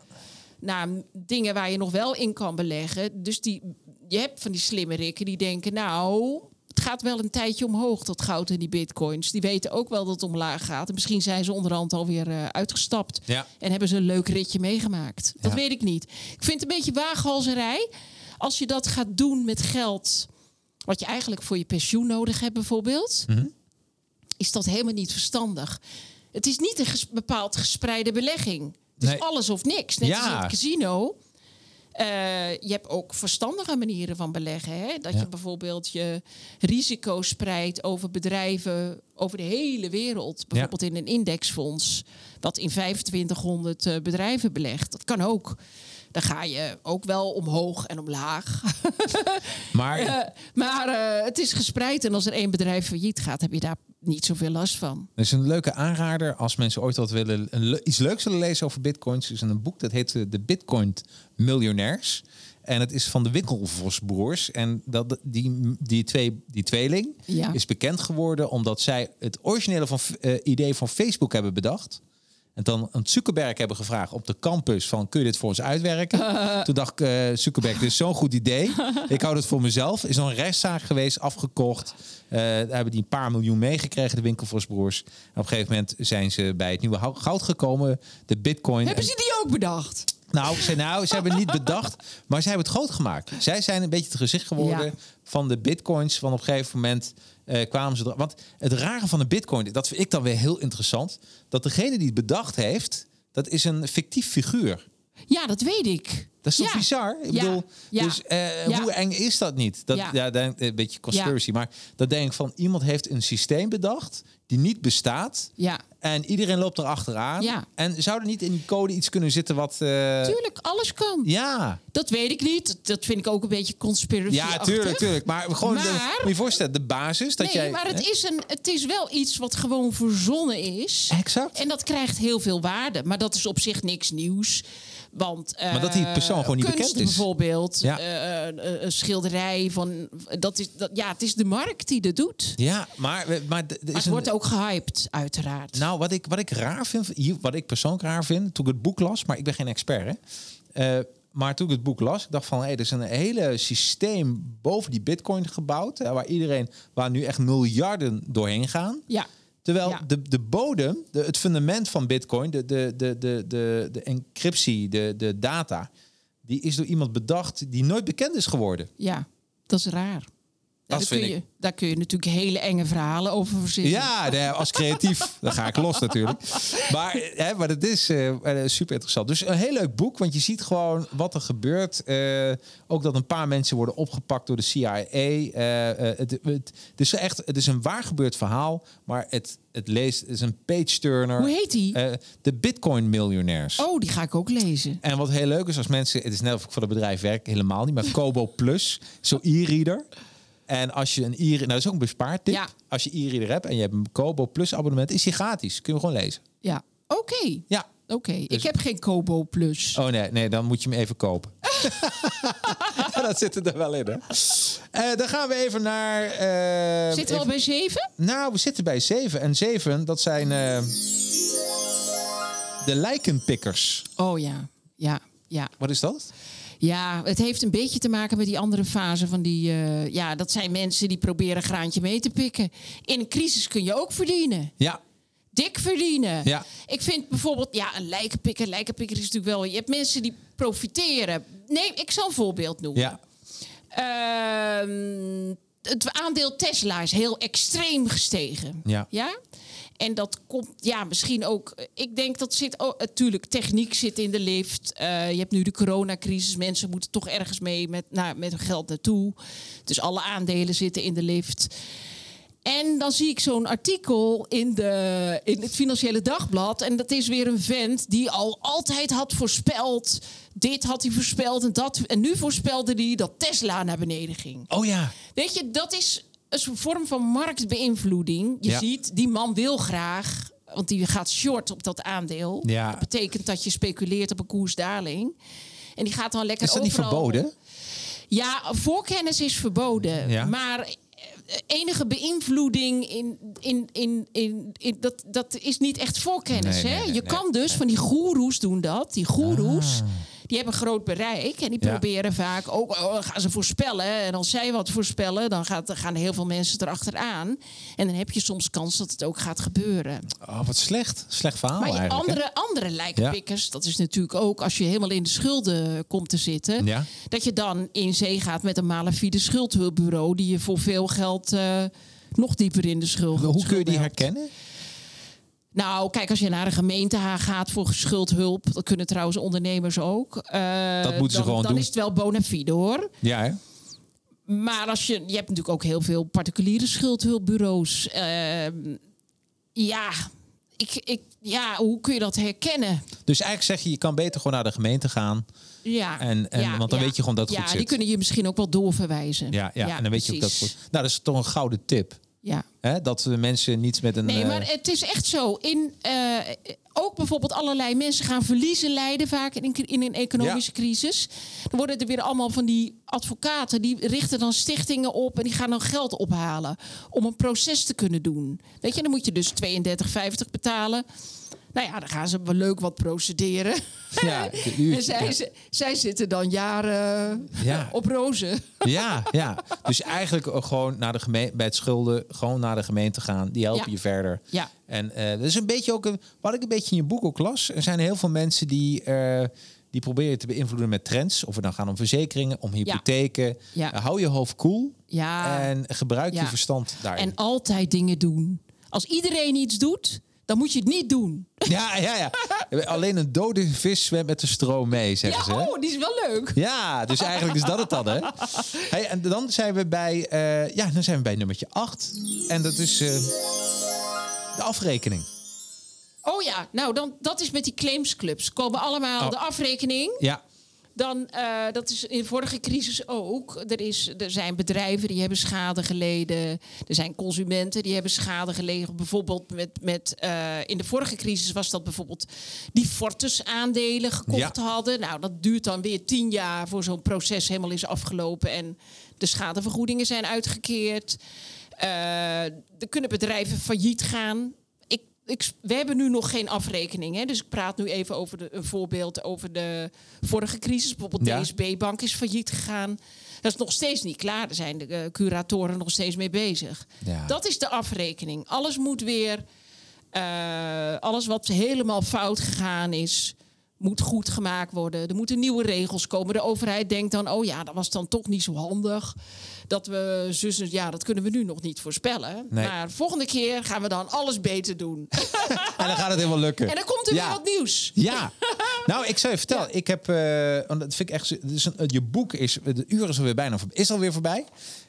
Naar dingen waar je nog wel in kan beleggen. Dus die, je hebt van die slimmerikken die denken, nou, het gaat wel een tijdje omhoog, dat goud en die bitcoins. Die weten ook wel dat het omlaag gaat. En misschien zijn ze onderhand alweer eh uitgestapt. Ja. En hebben ze een leuk ritje meegemaakt. Dat Ja. weet ik niet. Ik vind het een beetje waaghalzerij. Als je dat gaat doen met geld... wat je eigenlijk voor je pensioen nodig hebt bijvoorbeeld... Mhm. is dat helemaal niet verstandig. Het is niet een ges- bepaald gespreide belegging. Het is Nee. alles of niks. Net als in Ja. het casino. Eh, je hebt ook verstandige manieren van beleggen. Hè? Dat Ja. je bijvoorbeeld je risico spreidt over bedrijven over de hele wereld. Bijvoorbeeld in een indexfonds. Wat in 2500 eh, bedrijven belegt. Dat kan ook. Dan ga je ook wel omhoog en omlaag. Maar Eh, maar het is gespreid. En als er één bedrijf failliet gaat, heb je daar niet zoveel last van. Is een leuke aanrader als mensen ooit wat willen, een iets leuks willen lezen over bitcoins. is een boek dat heet eh, De Bitcoin Miljonairs. En het is van de Winkelvosbroers. En dat, die, die, twee, die tweeling Ja. is bekend geworden omdat zij het originele van, eh, idee van Facebook hebben bedacht. En dan een Zuckerberg hebben gevraagd op de campus van kun je dit voor ons uitwerken? Toen dacht eh Zuckerberg, dit is zo'n goed idee. Ik hou het voor mezelf. Is nog een rechtszaak geweest, afgekocht. Eh, daar hebben die een paar miljoen meegekregen, de Winkelvorsbroers. En op een gegeven moment zijn ze bij het nieuwe goud gekomen. De bitcoin. Hebben En- ze die ook bedacht? Nou, ze, nou, ze hebben niet bedacht, maar zij hebben het groot gemaakt. Zij zijn een beetje het gezicht geworden Ja. van de bitcoins. Van op een gegeven moment eh, kwamen ze er. Want het rare van de bitcoin, dat vind ik dan weer heel interessant. Dat degene die het bedacht heeft, dat is een fictief figuur. Ja, dat weet ik. Dat is toch Ja. bizar? Ik bedoel, Ja. dus eh, hoe eng is dat niet? Dat, ja. Dan- een beetje conspiracy. Maar dat denk ik van, iemand heeft een systeem bedacht die niet bestaat. Ja. En iedereen loopt er achteraan. Ja. En zou er niet in die code iets kunnen zitten wat... eh, Tuurlijk, alles kan. ja, Dat weet ik niet. Dat vind ik ook een beetje conspiracy Ja, tuurlijk, tuurlijk. Maar gewoon, Maar- je voorstellen, de basis dat Nee, jij... maar het hè? is, een, het is wel iets wat gewoon verzonnen is. Exact. En dat krijgt heel veel waarde. Maar dat is op zich niks nieuws. Want, Maar dat die persoon gewoon niet kunst bekend is. bijvoorbeeld, Ja. eh, eh, een schilderij van... Dat is, dat, ja, het is de markt die dat doet. Ja, maar, maar, het een- wordt ook gehyped, uiteraard. Nou, wat ik, wat ik raar vind, hier, wat ik persoonlijk raar vind, toen ik het boek las, maar ik ben geen expert, hè. Eh, maar toen ik het boek las, ik dacht van, hé, er is een hele systeem boven die bitcoin gebouwd, hè, waar iedereen, waar nu echt miljarden doorheen gaan. ja. Terwijl Ja. de, de bodem, de, het fundament van Bitcoin, de, de, de, de, de, de encryptie, de, de data, die is door iemand bedacht die nooit bekend is geworden. ja, dat is raar. Daar, vind kun ik- je, daar kun je natuurlijk hele enge verhalen over verzinnen. Ja, nee, als creatief, dan ga ik los natuurlijk. Maar, hè, maar het is eh, super interessant. Dus een heel leuk boek, want je ziet gewoon wat er gebeurt. Eh, ook dat een paar mensen worden opgepakt door de CIA. Het, het, het is echt, het is een waar gebeurd verhaal, maar het, het leest, het is een page turner. Hoe heet die? De Bitcoin miljonairs. Oh, die ga ik ook lezen. En wat heel leuk is als mensen, het is net of ik voor het bedrijf werk, helemaal niet, maar Kobo Plus, zo'n e-reader. En als je een e-reader, nou dat is ook een bespaartip. Ja. Als je e-reader hebt en je hebt een Kobo Plus abonnement, is die gratis. Kun je gewoon lezen. Ja, oké. Ja. Oké, ik heb geen Kobo Plus. Oh nee, nee, dan moet je hem even kopen. dat zit er wel in, hè? Eh, dan gaan we even naar. eh, Zitten we al bij zeven? Nou, we zitten bij zeven. En zeven, dat zijn eh, de lijkenpikkers. Oh ja, ja, ja. Wat is dat? Ja, het heeft een beetje te maken met die andere fase van die... eh, ja, dat zijn mensen die proberen een graantje mee te pikken. In een crisis kun je ook verdienen. Ja, Dik verdienen. Ja. Ik vind bijvoorbeeld, ja, een lijkenpikker. Lijkenpikker is natuurlijk wel... Je hebt mensen die profiteren. Nee, ik zal een voorbeeld noemen. ja. Ehm, het aandeel Tesla is heel extreem gestegen. Ja. ja? En dat komt, ja, misschien ook. Ik denk dat zit ook. Natuurlijk, techniek zit in de lift. Eh, je hebt nu de coronacrisis. Mensen moeten toch ergens mee met, nou, met hun geld naartoe. Dus alle aandelen zitten in de lift. En dan zie ik zo'n artikel in, de, in het Financiële Dagblad. En dat is weer een vent die al altijd had voorspeld. Dit had hij voorspeld en dat. En nu voorspelde hij dat Tesla naar beneden ging. Oh ja. Weet je, dat is een vorm van marktbeïnvloeding. Je Ja. ziet, die man wil graag, want die gaat short op dat aandeel. Ja. Dat betekent dat je speculeert op een koersdaling. En die gaat dan lekker Is dat niet verboden? Ja, voorkennis is verboden. Ja. Maar eh, enige beïnvloeding in, in, in, in, in dat, dat is niet echt voorkennis. Nee, hè? nee, nee, je kan dus van die goeroes doen dat. Die goeroes. Die hebben groot bereik en die Ja. proberen vaak ook oh, gaan ze voorspellen. En als zij wat voorspellen, dan gaat, gaan heel veel mensen erachteraan. En dan heb je soms kans dat het ook gaat gebeuren. Oh, wat slecht. Slecht verhaal Maar eigenlijk. hè? andere, andere lijkenpikkers, dat is natuurlijk ook als je helemaal in de schulden komt te zitten. Ja. Dat je dan in zee gaat met een malafide schuldhulpbureau die je voor veel geld eh, nog dieper in de schuld. Hoe kun je schulden die herkennen? Nou, kijk, als je naar de gemeente gaat voor schuldhulp, dat kunnen trouwens ondernemers ook. eh, Dat moeten ze dan, gewoon dan doen. is het wel bona fide hoor. Ja, hè? Maar als je, je hebt natuurlijk ook heel veel particuliere schuldhulpbureaus. Ehm, ja, ik, ik, ja, hoe kun je dat herkennen? Dus eigenlijk zeg je, je kan beter gewoon naar de gemeente gaan. Ja, En- en- ja, want dan ja. weet je gewoon dat het ja, goed die zit. kunnen je misschien ook wel doorverwijzen. Ja, ja, en dan weet je ook dat goed. Nou, dat is toch een gouden tip. Ja. Hè? Dat de mensen niet met een. Nee, eh, maar het is echt zo. In, eh, ook bijvoorbeeld allerlei mensen gaan verliezen lijden vaak in, in een economische Ja. crisis. Dan worden er weer allemaal van die advocaten die richten dan stichtingen op en die gaan dan geld ophalen om een proces te kunnen doen. Weet je, dan moet je dus 32,50 betalen. Nou ja, dan gaan ze wel leuk wat procederen. Ja, uur- en zij, ja. z- zij zitten dan jaren Ja. op rozen. Ja, ja. Dus eigenlijk gewoon naar de gemeente, bij het schulden, gewoon naar de gemeente gaan. Die helpen je verder. Ja. En eh dat is een beetje ook een, wat ik een beetje in je boek ook las. Er zijn heel veel mensen die, eh, die proberen te beïnvloeden met trends. Of het dan gaan om verzekeringen, om hypotheken. Ja. Eh, hou je hoofd koel Ja. en gebruik je verstand daarin. En altijd dingen doen. Als iedereen iets doet, dan moet je het niet doen. Ja, ja, ja. Alleen een dode vis zwemt met de stroom mee, zeggen Ja, ze. oh, die is wel leuk. Ja, dus eigenlijk is dat het dan, hè? Hey, en dan zijn we bij, eh, ja, dan zijn we bij nummertje 8. En dat is eh, de afrekening. Oh ja, nou, dan, dat is met die claimsclubs. Komen allemaal Oh. de afrekening. Ja, Dan, eh, dat is in de vorige crisis ook. Er, is, er zijn bedrijven die hebben schade geleden. Er zijn consumenten die hebben schade geleden. Bijvoorbeeld met, met eh, in de vorige crisis was dat bijvoorbeeld die Fortis aandelen gekocht Ja. hadden. Nou, dat duurt dan weer tien jaar voor zo'n proces helemaal is afgelopen en de schadevergoedingen zijn uitgekeerd. Eh, er kunnen bedrijven failliet gaan. Ik, we hebben nu nog geen afrekening. Hè? Dus ik praat nu even over de, een voorbeeld over de vorige crisis. Bijvoorbeeld Ja. DSB-bank is failliet gegaan. Dat is nog steeds niet klaar. Daar zijn de eh, curatoren nog steeds mee bezig. Ja. Dat is de afrekening. Alles moet weer... eh, alles wat helemaal fout gegaan is... moet goed gemaakt worden. Er moeten nieuwe regels komen. De overheid denkt dan, oh ja, dat was dan toch niet zo handig. Dat we zussen, ja, dat kunnen we nu nog niet voorspellen. Nee. Maar volgende keer gaan we dan alles beter doen. En dan gaat het helemaal lukken. en dan komt er Ja. weer wat nieuws. Ja. Nou, ik zou je vertellen. Ik heb, want dat vind ik echt. Dus een, je boek is, de uur is alweer bijna voorbij. Is alweer voorbij.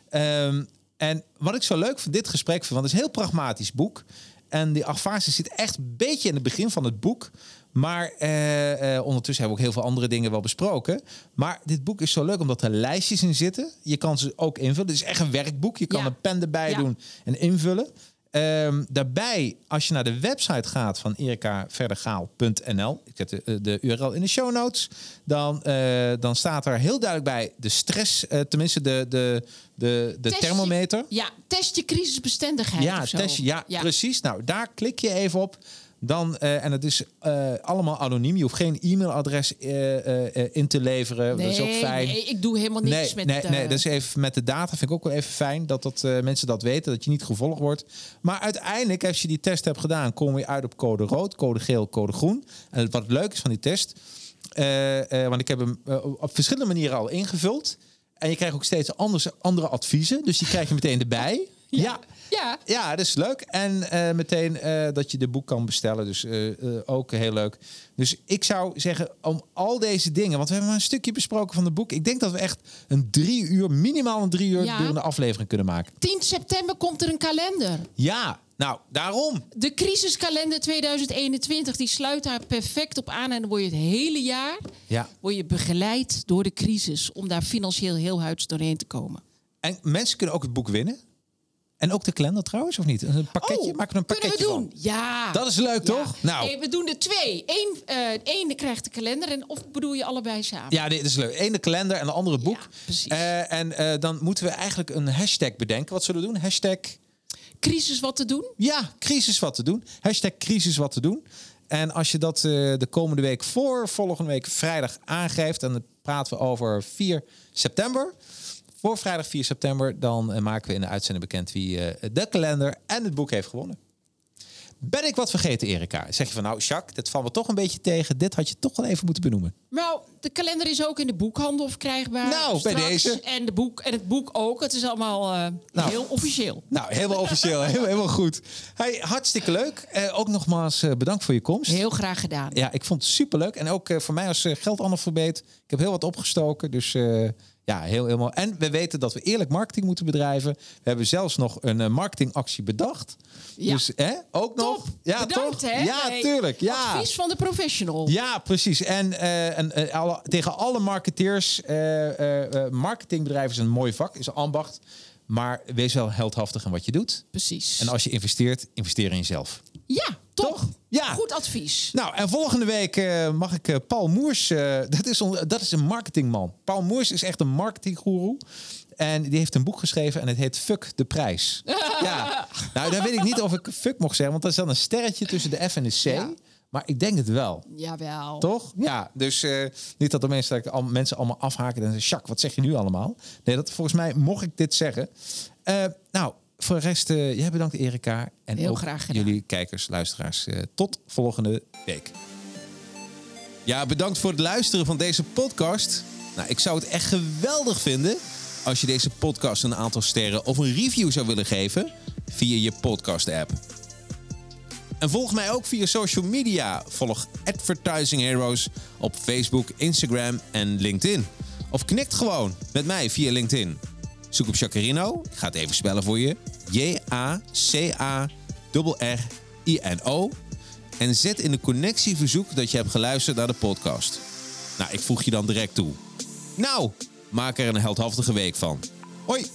Ehm, en wat ik zo leuk van dit gesprek vind, want het is een heel pragmatisch boek. En die afase zit echt een beetje in het begin van het boek. Maar eh, eh, ondertussen hebben we ook heel veel andere dingen wel besproken. Maar dit boek is zo leuk omdat er lijstjes in zitten. Je kan ze ook invullen. Het is echt een werkboek. Je kan Ja. een pen erbij Ja. doen en invullen. Ehm, daarbij, als je naar de website gaat van erikaverdergaal.nl, ik zet de, de URL in de show notes, dan, eh, dan staat er heel duidelijk bij de stress, eh, tenminste de, de, de, de Test je- thermometer. Ja, test je crisisbestendigheid Ja, test, ja, precies. Nou, daar klik je even op. Dan, eh, en het is eh, allemaal anoniem. Je hoeft geen e-mailadres eh, in te leveren. Nee, dat is ook fijn. nee, ik doe helemaal niks Nee, met... nee, eh, nee, dat is even met de data vind ik ook wel even fijn dat, dat mensen dat weten, dat je niet gevolgd wordt. Maar uiteindelijk, als je die test hebt gedaan, kom je uit op code rood, code geel, code groen. En wat leuk is van die test, want ik heb hem op verschillende manieren al ingevuld. En je krijgt ook steeds anders, andere adviezen, dus die krijg je meteen erbij. Ja. Ja, Ja, dat is leuk. En eh, meteen eh, dat je de boek kan bestellen. Dus eh, ook heel leuk. Dus ik zou zeggen, om al deze dingen... Want we hebben maar een stukje besproken van het boek. Ik denk dat we echt een drie uur, minimaal een drie uur... Ja. durende aflevering kunnen maken. 10 september komt er een kalender. Ja, nou, daarom. De crisiskalender 2021, die sluit daar perfect op aan. En dan word je het hele jaar Ja. word je begeleid door de crisis... om daar financieel heel huids doorheen te komen. En mensen kunnen ook het boek winnen. En ook de kalender trouwens, of niet? Een pakketje? Oh, Maken we een kunnen pakketje we doen? van? Ja. Dat is leuk, Ja. toch? Nou. Nee, we doen er twee. Eén, eh één krijgt de kalender en of bedoel je allebei samen? Ja, dit is leuk. Eén de kalender en de andere boek. Ja, precies. Eh, en eh, dan moeten we eigenlijk een hashtag bedenken. Wat zullen we doen? Hashtag... Crisis wat te doen? Ja, crisis wat te doen. Hashtag crisis wat te doen. En als je dat eh, de komende week voor volgende week vrijdag aangeeft... en dan praten we over 4 september. Voor vrijdag 4 september, dan eh, maken we in de uitzending bekend... wie eh, de kalender en het boek heeft gewonnen. Ben ik wat vergeten, Erika? Zeg je van, nou, Jacques, dit valt me toch een beetje tegen. Dit had je toch wel even moeten benoemen. Nou, de kalender is ook in de boekhandel verkrijgbaar. Nou, bij deze. En, de boek, en het boek ook. Het is allemaal eh, Nou. heel officieel. Nou, helemaal officieel. Helemaal, helemaal goed. Hey, hartstikke leuk. Ook nogmaals bedankt voor je komst. Heel graag gedaan. Ja, ik vond het superleuk. En ook voor mij als geldanalyseet. Ik heb heel wat opgestoken. Dus ja, heel helemaal. En we weten dat we eerlijk marketing moeten bedrijven. We hebben zelfs nog een eh, marketingactie bedacht. Ja. Dus hè, ook nog. Ja, Bedankt, toch? hè? Ja, Hey, tuurlijk. Ja. Advies van de professional. Ja, precies. En, eh, en eh, alle, tegen alle marketeers, marketingbedrijven is een mooi vak, is een ambacht. Maar wees wel heldhaftig in wat je doet. Precies. En als je investeert, investeer in jezelf. Ja. Toch? Ja. Goed advies. Nou, en volgende week eh, mag ik eh, Paul Moers. eh, dat, is on- dat is een marketingman. Paul Moers is echt een marketinggoeroe. En die heeft een boek geschreven en het heet Fuck de Prijs. ja. Nou, daar weet ik niet of ik fuck mocht zeggen, want er is dan een sterretje tussen de F en de C. Ja. Maar ik denk het wel. Jawel. Toch? Ja, dus niet dat de mensen, dat ik al, mensen allemaal afhaken en zeggen... Jacques, wat zeg je nu allemaal? Nee, dat, volgens mij mocht ik dit zeggen. Nou, voor de rest, eh, jij bedankt Erika. En Heel ook graag gedaan. jullie kijkers, luisteraars. eh, tot volgende week. Ja, bedankt voor het luisteren van deze podcast. Nou, ik zou het echt geweldig vinden... als je deze podcast een aantal sterren of een review zou willen geven... via je podcast-app. En volg mij ook via social media. Volg Advertising Heroes op Facebook, Instagram en LinkedIn. Of knikt gewoon met mij via LinkedIn. Zoek op Jacarino. Ik ga het even spellen voor je. J-A-C-A-R-R-I-N-O. En zet in de connectieverzoek dat je hebt geluisterd naar de podcast. Nou, ik voeg je dan direct toe. Nou, maak er een heldhaftige week van. Hoi!